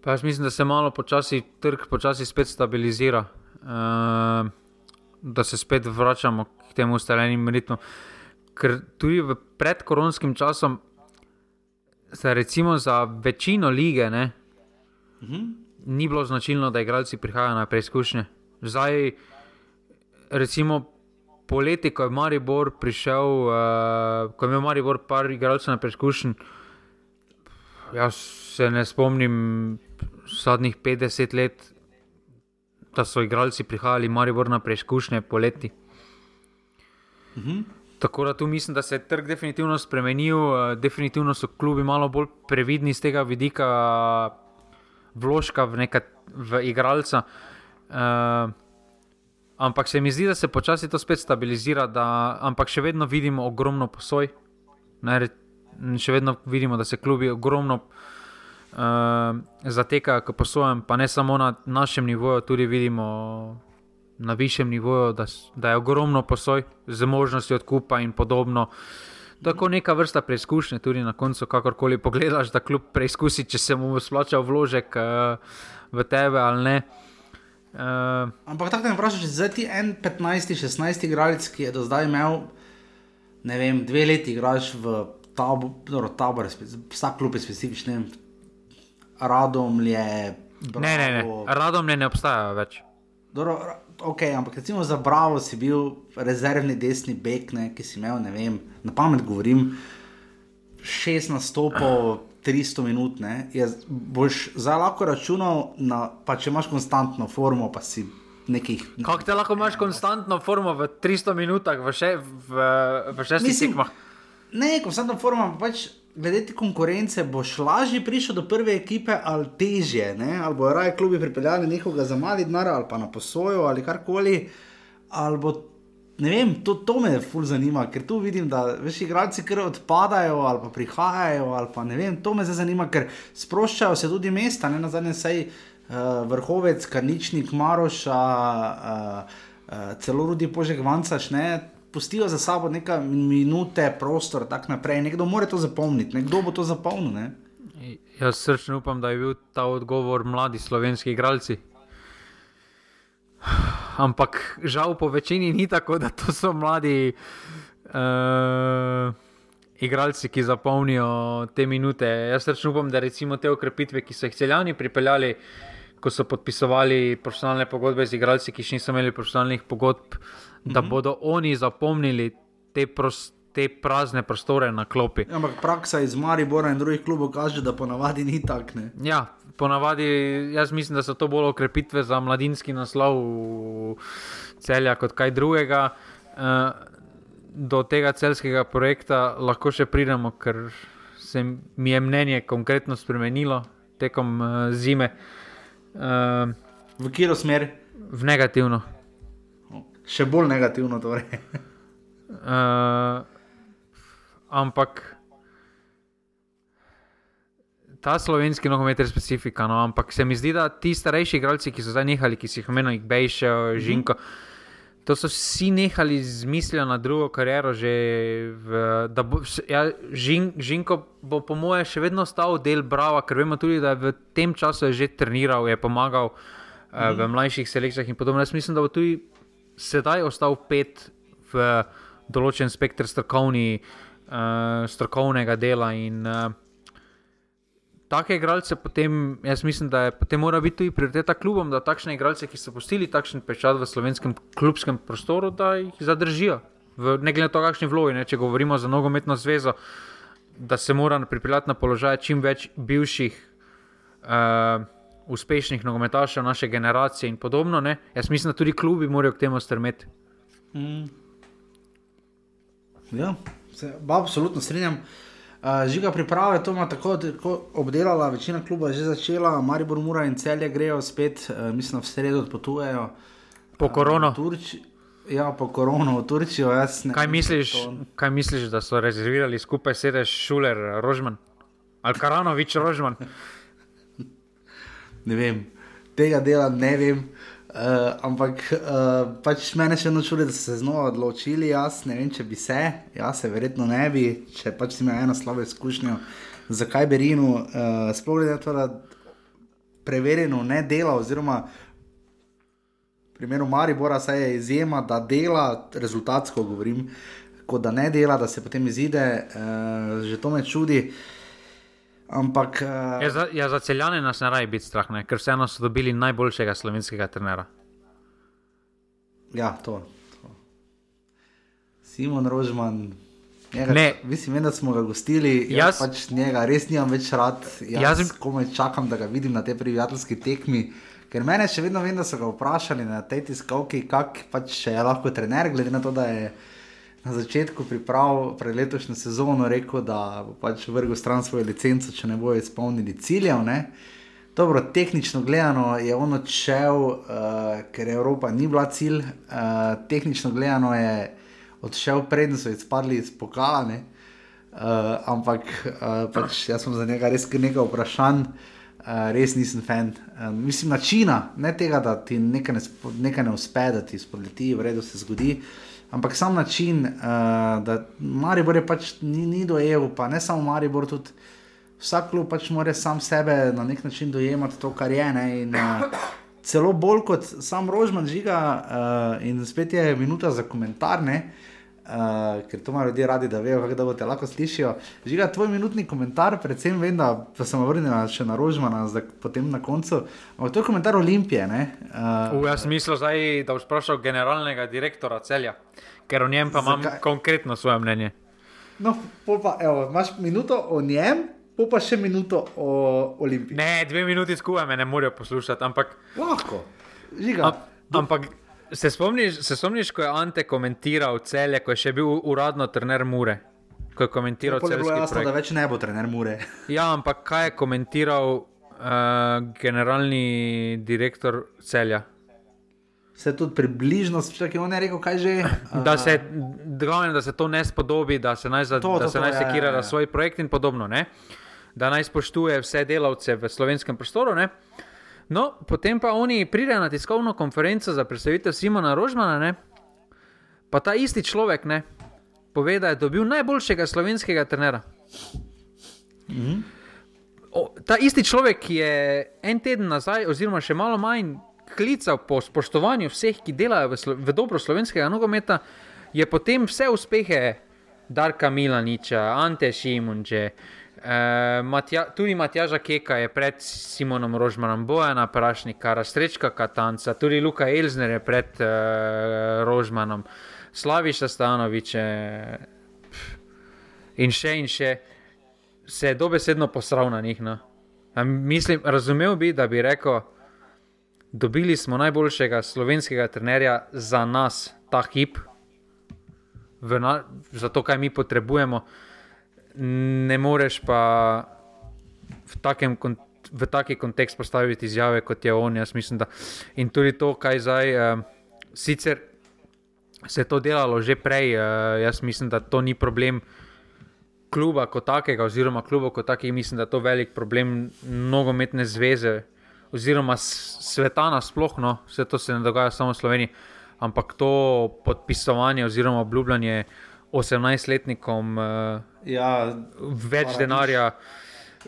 Pa jaz mislim, da se malo počasi trg počasi spet stabilizira, uh, da se spet vračamo k temu ustaljenim ritmu. Ker tudi v predkoronskim časom se recimo za večino lige ne, ni bilo značilno, da igralci prihajajo na preizkušnje. Zdaj, recimo poleti, ko je Maribor prišel, uh, ko je imel Maribor par igralcev na preizkušnji, jaz se ne spomnim zadnjih 50 let, da so igralci prihajali Maribor na preizkušnje poleti. Tako da tu mislim, da se je trg definitivno spremenil, eh, definitivno so klubi malo bolj previdni z tega vidika vložka v, neka, v igralca. Uh, ampak se mi zdi, da se počasi to spet stabilizira, da, ampak še vedno vidimo ogromno posoj. Ne, še vedno vidimo, da se klubi ogromno uh, zatekajo k posojam, pa ne samo na našem nivoju, tudi vidimo na višjem nivoju, da, da je ogromno posoj z možnostjo odkupa in podobno. Tako neka vrsta preizkušnje, tudi na koncu, kakorkoli pogledaš, da kljub preizkusi, če se mu splača vložek uh, v tebe ali ne. Uh,
Ampak tako me vprašaš, zdaj ti en 15, 16 igralec, ki je do zdaj imel, ne vem, dve leti igraš v tabu, dobro, tabor, vsak klub je specifičen, radom je.
ne, ne, ne, radom ne, ne obstajajo več.
Dobro, ok, ampak recimo za Bravo si bil rezervni desni bek, ne, ki si imel, ne vem, na pamet govorim, šest nastopov, 300 minut, ne, je, boš zdaj lahko računal, na, pa če imaš konstantno formo, pa si nekih.
Kako te lahko imaš konstantno formo v 300 minutah, v, še, v, v šestih tekmah?
Ne, konstantno formo, pa pač glede te konkurence, boš lažje prišel do prve ekipe ali težje, ne? ali bo raje klubi pripeljali nekoga za mali denar ali pa na posojo ali karkoli. Ali bo, ne vem, to, to me ful zanima, ker tu vidim, da veš, igralci kar odpadajo ali pa prihajajo, ali pa ne vem, to me zdaj zanima, ker sproščajo se tudi mesta, ne na zadnje sej uh, vrhovec, karničnik, Maroša, uh, uh, celo rudi požek vancaš, ne. Pustijo za sabo nekaj minute, prostor, tako naprej. Nekdo mora to zapomniti, nekdo bo to zapomnil. Ne?
Jaz srčno upam, da je bil ta odgovor mladi slovenski igralci. Ampak žal po večini ni tako, da to so mladi uh, igralci, ki zapolnijo te minute. Jaz srčno upam, da recimo te okrepitve, ki so jih celjani pripeljali, ko so podpisovali profesionalne pogodbe z igralci, ki še niso imeli profesionalnih pogodb, mm da bodo oni zapomnili te, pros, te prazne prostore na klopi.
Ja, ampak praksa iz Maribora in drugih klubov kaže, da ponavadi ni tako.
Ja, ponavadi jaz mislim, da so to bolj okrepitve za mladinski naslov celja kot kaj drugega. Uh, do tega celskega projekta lahko še pridemo, ker se mi je mnenje konkretno spremenilo tekom uh, zime. Uh,
v katero smer?
V negativno.
Še bolj negativno, torej.
uh, *laughs* ampak ta slovenski nogomet je specifičen. No? Ampak se mi zdi, da ti starejši igralci, ki so zdaj nehali, ki si jih omenil, Bejše, Žinko. Mm -hmm. To so vsi nehali z mislijo na drugo kariero. V, bo, ja, žin, žinko bo, po mojem, še vedno ostal del Brava, ker vemo tudi, da je v tem času že treniral, je pomagal mm. uh, v mlajših selekcijah in podobno. Jaz mislim, da bo tudi sedaj ostal pet v določen spektr strokovni, uh, strokovnega dela. In, uh, take igralce, potem jaz mislim, da je potem mora biti tudi prioriteta klubom, da takšne igralce, ki so postili takšen pečat v slovenskem klubskem prostoru, da jih zadržijo. V, ne glede na to, kakšni vlogi, ne, če govorimo za nogometno zvezo, da se mora pripeljati na položaj čim več bivših. Uh, Uspešnih nogometašev naše generacije, in podobno. Ne? Jaz mislim, da tudi klubi morajo k temu strmeti. Mm.
Ja, se absolutno strinjam. Uh, žiga priprave, to ima tako, tako obdelala, večina kluba je že začela, Maribor Mura in celje grejo spet, uh, mislim, v sredo odpotujejo.
Po korono.
Ja, po korono v Turčijo.
Kaj misliš, kaj misliš, da so rezervirali skupaj sedež Šuler, Rožman? Ali Karanovič, Rožman?
Ne vem, tega dela ne vem. Uh, ampak uh, pač mene še eno čudi, da so se znova odločili. Jaz ne vem, če bi se, jaz se verjetno ne bi, če pač si imel eno slabo izkušnjo, zakaj bi Rinu, uh, sploh ne to, da preverjeno ne dela, oziroma v primeru Maribora se je izjema, da dela, rezultatsko govorim, kot da ne dela, da se potem izide, uh, že to me čudi. Uh, Ampak. Uh,
ja, za, ja, za celjane nas ne raje biti strah, ne? ker vseeno so dobili najboljšega slovenskega trenera.
Ja, to. to. Simon Rožman. Njega, ne, mislim, da smo ga gostili. Jaz, jaz pač njega res nimam več rad. Jaz, jaz komaj čakam, da ga vidim na tej prijateljski tekmi. Ker mene še vedno vem, da so ga vprašali na tej tiskovki, kako pač je lahko trener, glede na to, da je na začetku priprav pred letošnjo sezono rekel, da bo pač vrgel stran svojo licenco, če ne bojo izpolnili ciljev. Ne? Dobro, tehnično gledano je on odšel, uh, ker Evropa ni bila cilj, uh, tehnično gledano je odšel, predtem so izpadli iz pokalane. Uh, ampak uh, pač jaz sem za njega res nekaj vprašanj, uh, res nisem fan. Uh, mislim, načina, ne tega, da ti nekaj ne, nekaj ne uspe, da ti spodleti, v redu se zgodi. Uh, ampak sam način, uh, da Maribor je pač ni, ni dojel, pa ne samo Maribor, tudi vsak klub pač mora sam sebe na nek način dojemati to, kar je. In, uh, celo bolj kot sam Rožman žiga, uh, in spet je minuta za komentar. Ne, Uh, ker to imajo ljudje radi, da vejo, kako te lahko slišijo. Žiga, tvoj minutni komentar, predvsem vem, da, da sem vrnil še na Rožmana, zdaj potem na koncu. Ampak to je komentar Olimpije.
Uh, uh, jaz sem mislil, zdaj, da boš vprašal generalnega direktora celja, ker o njem pa imam zakaj? konkretno svoje mnenje.
No, pa, evo, imaš minuto o njem, pa še minuto o Olimpiji.
Ne, dve minuti skupaj me ne morejo poslušati, ampak.
Lahko, žiga.
A, ampak. Se spomniš, se spomniš, ko je Ante komentiral celje, ko je še bil uradno trener Mure? Ko je komentiral
celje. Bilo je jasno, da več ne bo trener Mure.
Ja, ampak kaj je komentiral uh, generalni direktor celja?
Se tudi približno, je on rekel, kaj že.
Uh, da, se, glavne, da se to ne spodobi, da se naj, za, to, da to, se naj sekira ja, ja, svoj projekt in podobno. Ne? Da naj spoštuje vse delavce v slovenskem prostoru. Ne? No, potem pa oni pridejo na tiskovno konferenco za predstavitev Simona Rožmana, ne? pa ta isti človek ne, pove, da je dobil najboljšega slovenskega trenera. -hmm. o, ta isti človek, ki je en teden nazaj, oziroma še malo manj, klical po spoštovanju vseh, ki delajo v, v dobro slovenskega nogometa, je potem vse uspehe Darka Milaniča, Ante Šimunče. Uh, Matja, tudi Matjaža Keka je pred Simonom Rožmanom, Bojana Prašnika, Rastrečka Katanca, tudi Luka Elzner je pred uh, Rožmanom, Slaviša Stanovič. in še in še, se je dobesedno posral na njih. No. Mislim, razumel bi, da bi rekel, dobili smo najboljšega slovenskega trenerja za nas, ta hip, na, za to, kaj mi potrebujemo. Ne moreš pa v takem. V taki kontekst postaviti izjave, kot je on. Jaz mislim, da in tudi to, kaj zdaj, uh, sicer se je to delalo že prej, uh, jaz mislim, da to ni problem kluba kot takega, oziroma kluba kot takega, mislim, da je to velik problem nogometne zveze, oziroma sveta nasplošno, vse to se ne dogaja samo v Sloveniji, ampak to podpisovanje oziroma obljubljanje 18-letnikom uh,
Ja,
več
Paradiž.
denarja.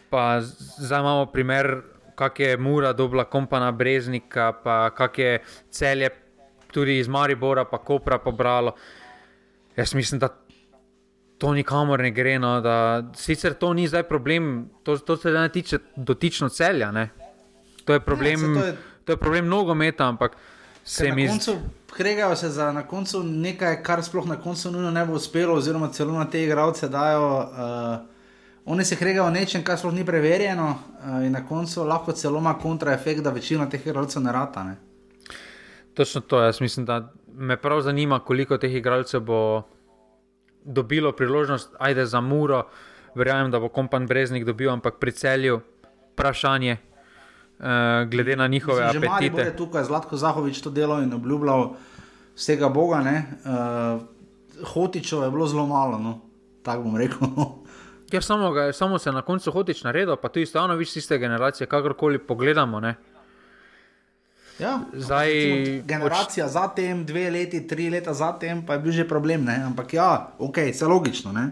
Pa zdaj imamo primer, kak je Mura dobila kompana Breznika, pa kak je celje tudi iz Maribora, pa Kopra pobralo. Jaz mislim, da to nikamor ne gre. No, da, sicer to ni zdaj problem, to, to se ne tiče dotično celja. Ne. To je problem,
saj to je-
to je problem nogometa, ampak se mi zdi.
Kregajo se za na koncu nekaj, kar sploh na koncu nujno ne bo uspelo, oziroma celo na te igralce dajo. Uh, Oni se kregajo o nečem, kar sploh ni preverjeno, uh, in na koncu lahko celo ima kontraefekt, da večina teh igralcev ne rata. Ne?
Točno to, jaz mislim, da me prav zanima, koliko teh igralcev bo dobilo priložnost, ajde za muro. Verjamem, da bo kompan Breznik dobil, ampak pri celju vprašanje, uh, glede na njihove
Mislim, že Maribor
apetite.
je tukaj, Zlatko Zahovič to delal in obljubljal vsega Boga. Uh, Hotičev je bilo zelo malo, no. tako bom rekel.
Ja, samo, ga, samo se na koncu hotič naredil, pa tudi Stanovič iste generacije, kakorkoli pogledamo. Ne.
Ja,
Zdaj,
recimo, generacija za tem, dve leti, tri leta za tem, pa je bil že problem. Ne? Ampak ja, ok, vse logično. Ne?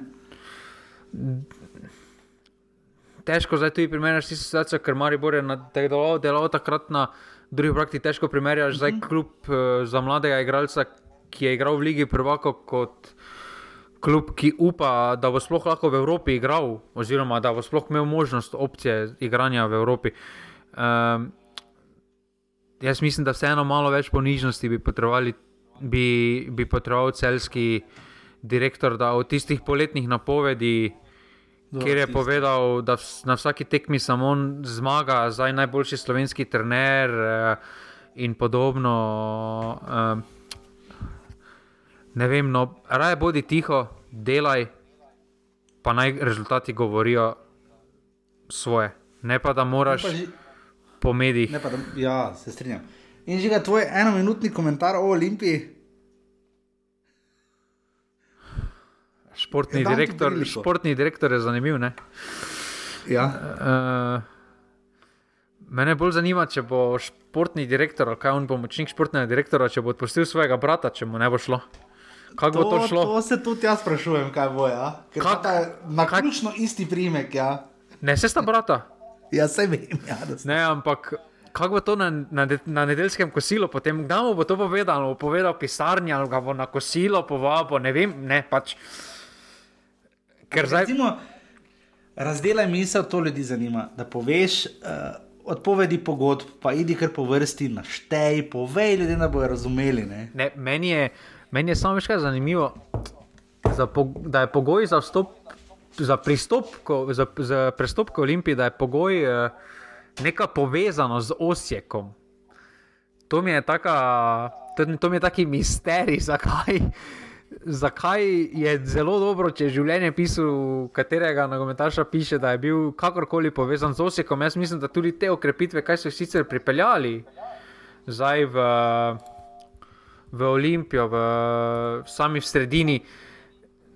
Težko zdaj tudi primerjaš tisto situacijo, ker Maribor je deloval, deloval takrat na drugih projektih, težko primerjaš zdaj
Mhm.
klub uh, za mladega igralca, ki je igral v Ligi Prvako kot klub, ki upa, da bo sploh lahko v Evropi igral, oziroma da bo sploh imel možnost opcije igranja v Evropi. Um, jaz mislim, da vseeno malo več ponižnosti bi potrebovali, bi, bi potreboval celski direktor, da od tistih poletnih napovedi, kjer je
tisto.
povedal, da na vsaki tekmi samo zmaga, zdaj najboljši slovenski trener eh, in podobno. eh, Ne vem, no, raje bodi tiho, delaj, pa naj rezultati govorijo svoje. Ne pa da moraš
Pa že-
po medijih.
Ne pa, da, ja, se strinjam. In že ga tvoj enominutni komentar o Olimpiji.
Športni
Ja,
direktor, športni direktor je zanimiv. Ne?
Ja.
Uh, mene bolj zanima, če bo športni direktor, kaj on pomočnik športnega direktora, če bo odpustil svojega brata, če mu ne bo šlo. Kako bo to šlo?
To se tudi jaz sprašujem, kaj bo. Ja? Ker
Kak-
Kak, je na
kak-
ključno isti primek. Ja,
Ne, se sta brata.
ja se vem. Ja, sta-
Ne, ampak kako bo to na, na, de- na nedeljskem kosilu, potem kdaj mu bo to povedal, bo povedal pisarni, ali ga bo na kosilo povabil, ne vem, ne pač. Ker zdaj.
Recimo, razdelaj misel, to ljudi zanima. Da poveš uh, odpovedi pogodb, pa idi kar po vrsti, naštej, povej ljudem, da bodo razumeli. Ne?
Ne, meni, je, meni je samo kaj zanimivo, za, po, da je pogoj za vstop, za pristop, ko, za, za prestop k Olimpiji, da je pogoj eh, neka povezanost z Osjekom. To mi je taka, to, to mi je taki misterij, *laughs* zakaj. Zakaj je zelo dobro, če življenje pisal, katerega nogometaša piše, da je bil kakorkoli povezan z Osjekom. Jaz mislim, da tudi te okrepitve, kaj so sicer pripeljali zdaj v, v Olimpijo, v, sami v sredini,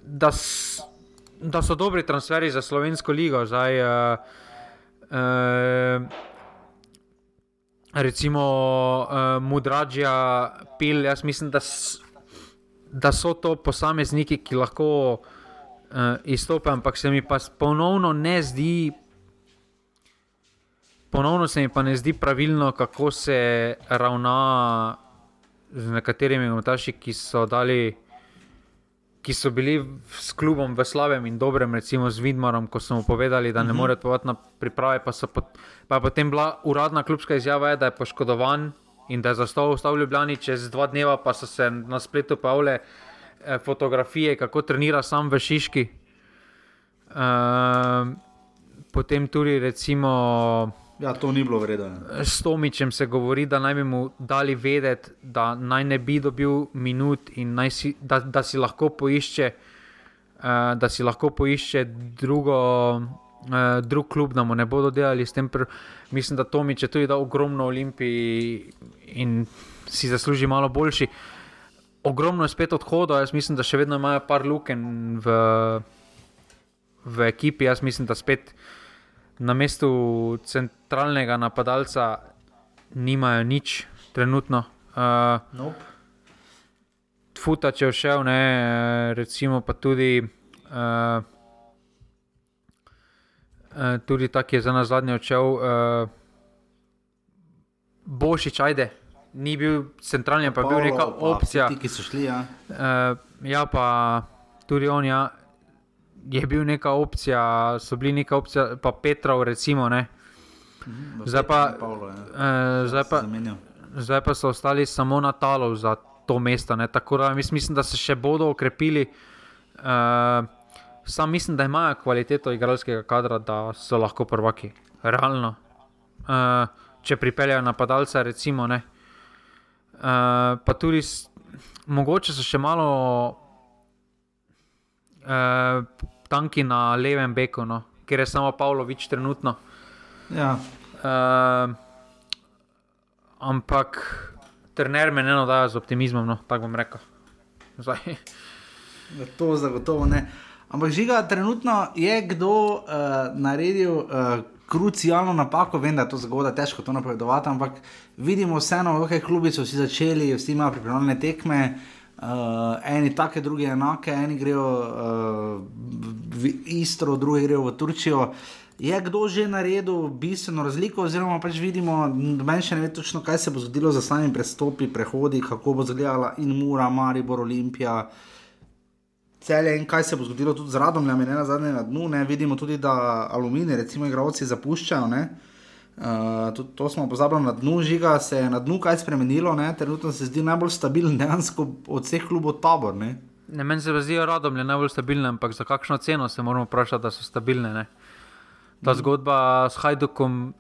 da, s, da so dobri transferi za slovensko ligo. Zdaj, uh, uh, recimo uh, Mudrađija, Pil, jaz mislim, da, s, da so to posamezniki, ki lahko uh, izstopijo, ampak se mi pa ponovno ne zdi. Ponovno se mi pa ne zdi pravilno, kako se ravna z nekaterimi notaši, ki so dali. Ki so bili s klubom v slabem in dobrem, recimo z Vidmarom, ko so mu povedali, da ne -huh. more odpovati na priprave, pa, pot, pa je potem bila uradna klubska izjava, je, da je poškodovan in da je zastal v Ljubljani, čez dva dneva pa so se na spletu pavle eh, fotografije, kako trenira sam v Šiški. Uh, potem tudi, recimo,
Ja, to ni bilo vredno.
s Tomičem se govori, da naj bi mu dali vedeti, da naj ne bi dobil minut in si, da, da si lahko poišče, uh, da si lahko poišče drugo, uh, drug klub, da mu ne bodo delali s tem. Pr mislim, da Tomič je tudi dal ogromno Olimpiji in si zasluži malo boljši. Ogromno je spet odhodov, jaz mislim, da še vedno imajo par luken v, v ekipi. Jaz mislim, da spet na mestu centralnega napadalca nimajo nič trenutno. Uh,
Nope.
Futač je všel, ne, eh, recimo pa tudi. Uh, uh, tudi tak je za nas zadnji odšel, uh, Bošič, ajde, ni bil centralni, pa je bil neka
pa
opcija.
Ti, ki so šli, ja.
Uh, ja, pa tudi on ja, je bil neka opcija, so bili neka opcija, pa Petrov, recimo. Ne. Zdaj pa-
Pavlo, ja.
Uh, zdaj, pa,
Zamenjal.
zdaj pa so ostali samo na talu za to mesto. Ne. Tako da mislim, da se še bodo okrepili. Uh, sam mislim, da imajo kvaliteto igralskega kadra, da so lahko prvaki. Realno. Uh, če pripeljejo napadalca, recimo. Ne. Uh, pa tudi, mogoče so še malo uh, tanki na levem beku, no, ker je samo Pavlović trenutno.
Ja.
Uh, ampak trener me ne nadaja z optimizmom, no, tako bom rekel. Zdaj,
Ja, To zagotovo ne. Ampak žiga, trenutno je kdo uh, naredil uh, krucialno napako, vem, da je to zgodaj težko to napovedovati, ampak vidimo vseeno, v kakšnih klubih so vsi začeli, vsi imajo pripravljene tekme, uh, eni take, drugi enake, eni grejo uh, v Istro, drugi grejo v Turčijo. Je kdo že naredil bistveno razliko, oziroma pač vidimo, noben še ne ve točno, kaj se bo zgodilo za samimi prestopi, prehodi, kako bo izgledala in Mura, Maribor, Olimpija. Celje in kaj se bo zgodilo tudi z Radomljami, ne na zadnje na dnu. Ne? Vidimo tudi, da aluminij, recimo, igravci zapuščajo. Ne? Uh, tudi to smo pozabili na dnu, žiga se je na dnu kaj spremenilo, ne? trenutno se zdi najbolj stabilen dejansko od vseh klubov tabor. Ne?
ne meni se zdijo radomlje najbolj stabilne, ampak za kakšno ceno se moramo vprašati, da so stabilne. Ne? Ta zgodba s Hajdukom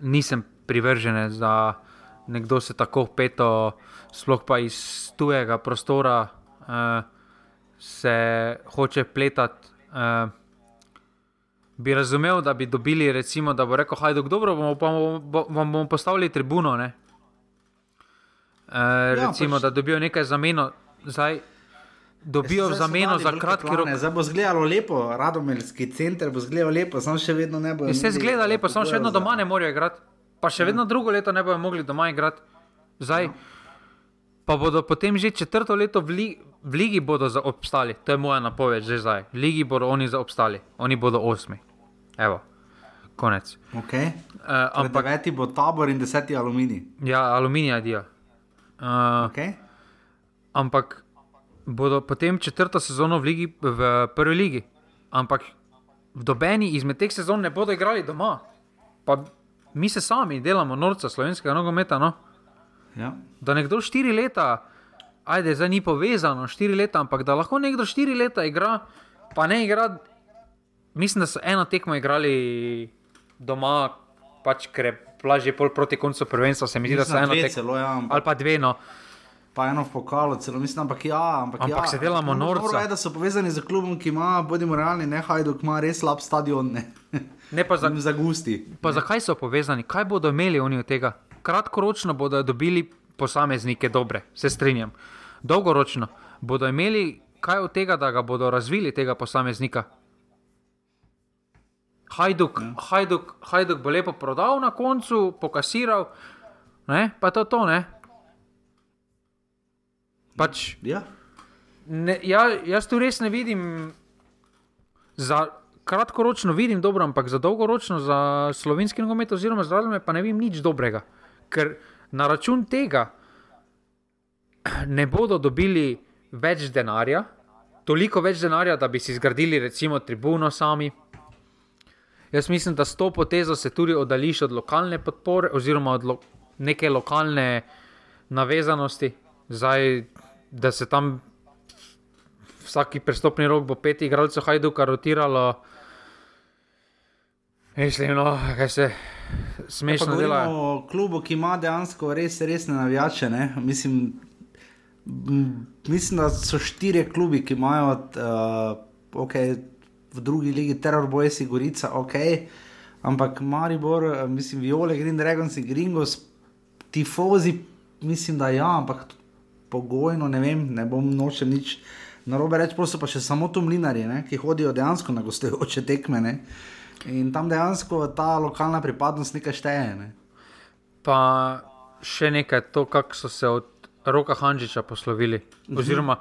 nisem privržen, da nekdo se tako peto, sploh pa iz tujega prostora. Uh, se hoče pletati. Uh, bi razumel, da bi dobili, recimo, da bo rekel: Hajduk, dobro, bomo, bomo, bo- vam bomo postavili tribuno. Ne? Uh, ja, recimo,
pač-
da dobijo nekaj zameno. Zdaj, dobijo v
Zdaj so
zameno za kratki rok.
Zdaj bo izgledalo lepo, radomeljski center bo izgledal lepo, samo še vedno ne bo.
Vse zgleda lepo, samo še vedno doma ne morejo igrati. Pa še vedno drugo leto ne bodo mogli doma igrati. Zdaj, pa bodo potem že četrto leto v, li, v ligi bodo za- obstali. To je moja napoved že zdaj. V ligi bodo oni za obstali, oni bodo osmi. Evo, konec.
Okay.
Uh,
Ampak deveti bo tabor in deseti aluminij.
ja, aluminija dio. Uh,
Okay.
ampak bodo potem četrto sezono v, ligi, v prvi ligi. Ampak v dobeni izmed teh sezon ne bodo igrali doma. Pa mi se sami delamo norca slovenskega nogometa. No?
Ja.
Da nekdo štiri leta, ajde, zdaj ni povezano štiri leta, ampak da lahko nekdo štiri leta igra, pa ne igra. Mislim, da so eno tekmo igrali doma, pač ker je plažje pol proti koncu prvenstva, se mi zdi, da so eno tekmo.
ja,
Ali pa dve, no.
Pa eno v pokalu, celo mislim, ampak ja. Ampak,
Ampak
ja,
se delamo norca.
Je, da so povezani z klubom, ki ima, bodimo realni, ne Hajduk, ima res slab stadion. Ne.
Ne pa za, *laughs*
za gusti.
Pa zakaj so povezani, kaj bodo imeli oni od tega? Kratkoročno bodo dobili posameznike dobre, se strinjam. Dolgoročno bodo imeli kaj od tega, da ga bodo razvili, tega posameznika. Hajduk,
Ja.
hajduk, hajduk bo lepo prodal na koncu, pokasiral, ne? pa to to. Ne? Pač,
Ja.
ne, ja, jaz tu res ne vidim, za kratkoročno vidim dobro, ampak za dolgoročno, za slovenski nogomet, oziroma za razme, pa ne vidim nič dobrega. Ker na račun tega ne bodo dobili več denarja, toliko več denarja, da bi si zgradili recimo tribuno sami. Jaz mislim, da s to potezo se tudi oddališ od lokalne podpore, oziroma od lo neke lokalne navezanosti, Zdaj, da se tam vsaki prestopni rok bo pet igralcev Hajduka rotiralo. Mislim, no, kaj se smešno dela.
O klubu, ki ima dejansko res resne navijače. Ne? Mislim, mislim, da so štiri klubi, ki imajo uh, okay, v drugi ligi Terror Boys, Gorica, ok. Ampak Maribor, eh, mislim, Viole, Green Dragons in Gringos, tifozi, mislim, da ja, ampak pogojno ne vem, ne bom nočem nič. Na robe reči, pa še samo tu mlinari, ne, ki hodijo dejansko na gostujoče tekme. Ne. In tam dejansko ta lokalna pripadnost nekaj šteje. Ne.
Pa še nekaj, to, kako so se od roka Hanžiča poslovili. Mhm. Oziroma,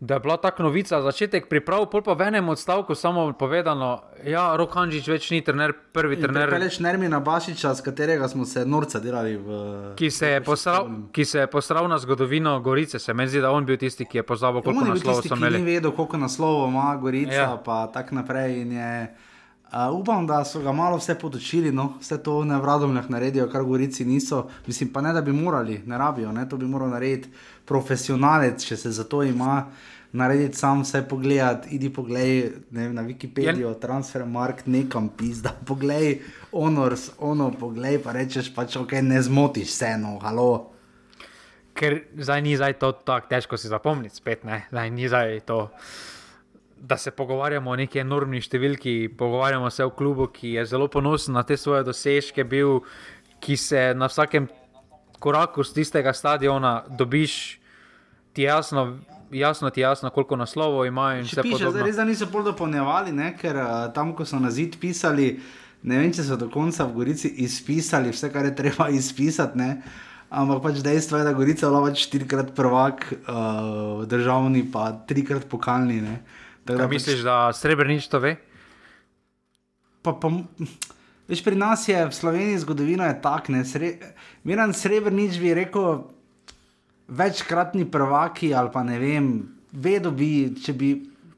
da je bila ta novica, začetek priprav, pol pa v enem odstavku samo povedano, da ja, rok Hanžič več ni trener, prvi In trener.
Reč Nermina Bašiča, s katerega smo se norca delali. V,
ki, se posral, ki se je posral na zgodovino Gorice, se mi zdi, da on bil tisti, ki je pozabil, koliko naslovov so imeli.
Ni vedel, koliko naslovov ima Gorica, ja. pa tako naprej. Uh, upam, da so ga malo vse podočili, no, vse to ne v radomljah naredijo, kar gorici niso. Mislim pa ne, da bi morali, ne rabijo, ne, to bi moral narediti profesionalec, če se za to ima. Narediti sam vse pogledati, idi poglej ne, na Wikipedijo, ja. transfer mark, nekam pizda, *laughs* poglej, honors, ono, poglej, pa rečeš pač, ok, ne zmotiš se, no, halo.
Ker zdaj ni zdaj to tako težko si zapomniti, spet ne, zdaj ni zdaj to da se pogovarjamo o neki enormni številki, pogovarjamo se o klubu, ki je zelo ponosen na te svoje dosežke, bil, ki se na vsakem koraku z tistega stadiona dobiš, ti jasno. Jasno ti je, jasno, koliko naslovov imajo.
Piše, zdaj, res, niso bolj dopolnjevali, ne? ker uh, tam, ko so na zid pisali, ne vem, če so do konca v Gorici izpisali vse, kar je treba izpisati. Ne? Ampak pač dejstvo je, da Gorica je bila štirikrat prvak, uh, državni pa trikrat pokalni. Uh,
Da, da misliš, pač, da srebrnič to ve?
Pa, pa, veš, pri nas je v Sloveniji zgodovina tak. Sre, Miren srebrnič bi rekel, večkratni prvaki ali pa ne vem, vedo bi, če bi.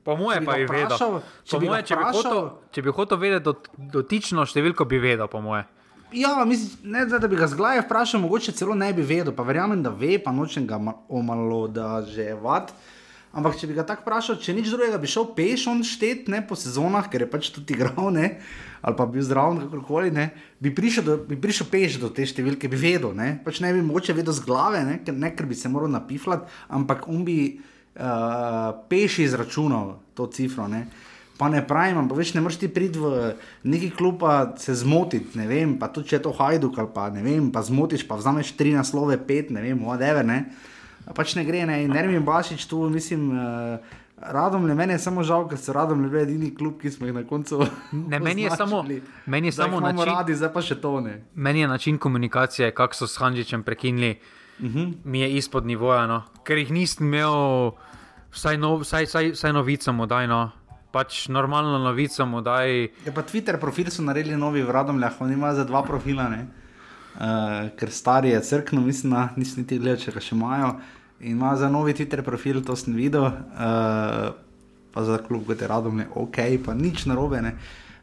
Po mojem, pa je vedel. Če bi, moje, če, bi hotel, če bi hotel vedeti dot, dotično številko, bi vedel, po mojem.
Ja, mislim, ne, da bi ga zglaje vprašal, mogoče celo ne bi vedel, pa verjamem, da ve, pa nočem ga omalo, da že vat. Ampak, če bi ga tako vprašal, če nič drugega, bi šel peš on štet ne, po sezonah, ker je pač tudi igral, ne, ali pa bil zdrav, kakorkoli, ne, bi, prišel do, bi prišel peš do te številke, bi vedel. Ne, pač ne bi moče vedel z glave, ne, ker, ne, ker bi se moral napifljati, ampak on bi uh, peš izračunal to cifro. Ne. Pa ne pravim, ampak več ne moreš ti priti v neki klub, pa se zmotiti, ne vem, pa tudi če je to hajduk pa ne vem, pa zmotiš, pa vzameš tri naslove, pet, ne vem, whatever. Ne pač ne gre, ne, in Nermin Bašič tu, mislim. Uh, Radom le meni je samo žal, ker so radom le edini klub, ki smo jih na koncu.
Ne, meni je samo, meni je samo način,
radi, zdaj pa še to ne.
Meni je način komunikacije, kako so s Hanžičem prekinili, uh mhm. -huh. mi je izpod nivoja, no. ker jih nisem imel, vsaj, no, vsaj, vsaj, vsaj novico mu daj. No. Pač normalno novico mu daj.
Je pa Twitter profil so naredili novi v Radomljah, oni imajo za dva profila. Ne? uh, ker stari je crkno, mislim, da nisem niti gledal, če ga še imajo. In ima za novi Twitter profil, to sem videl, uh, pa za klub, kot je radom, je ok, pa nič narobe. Ne.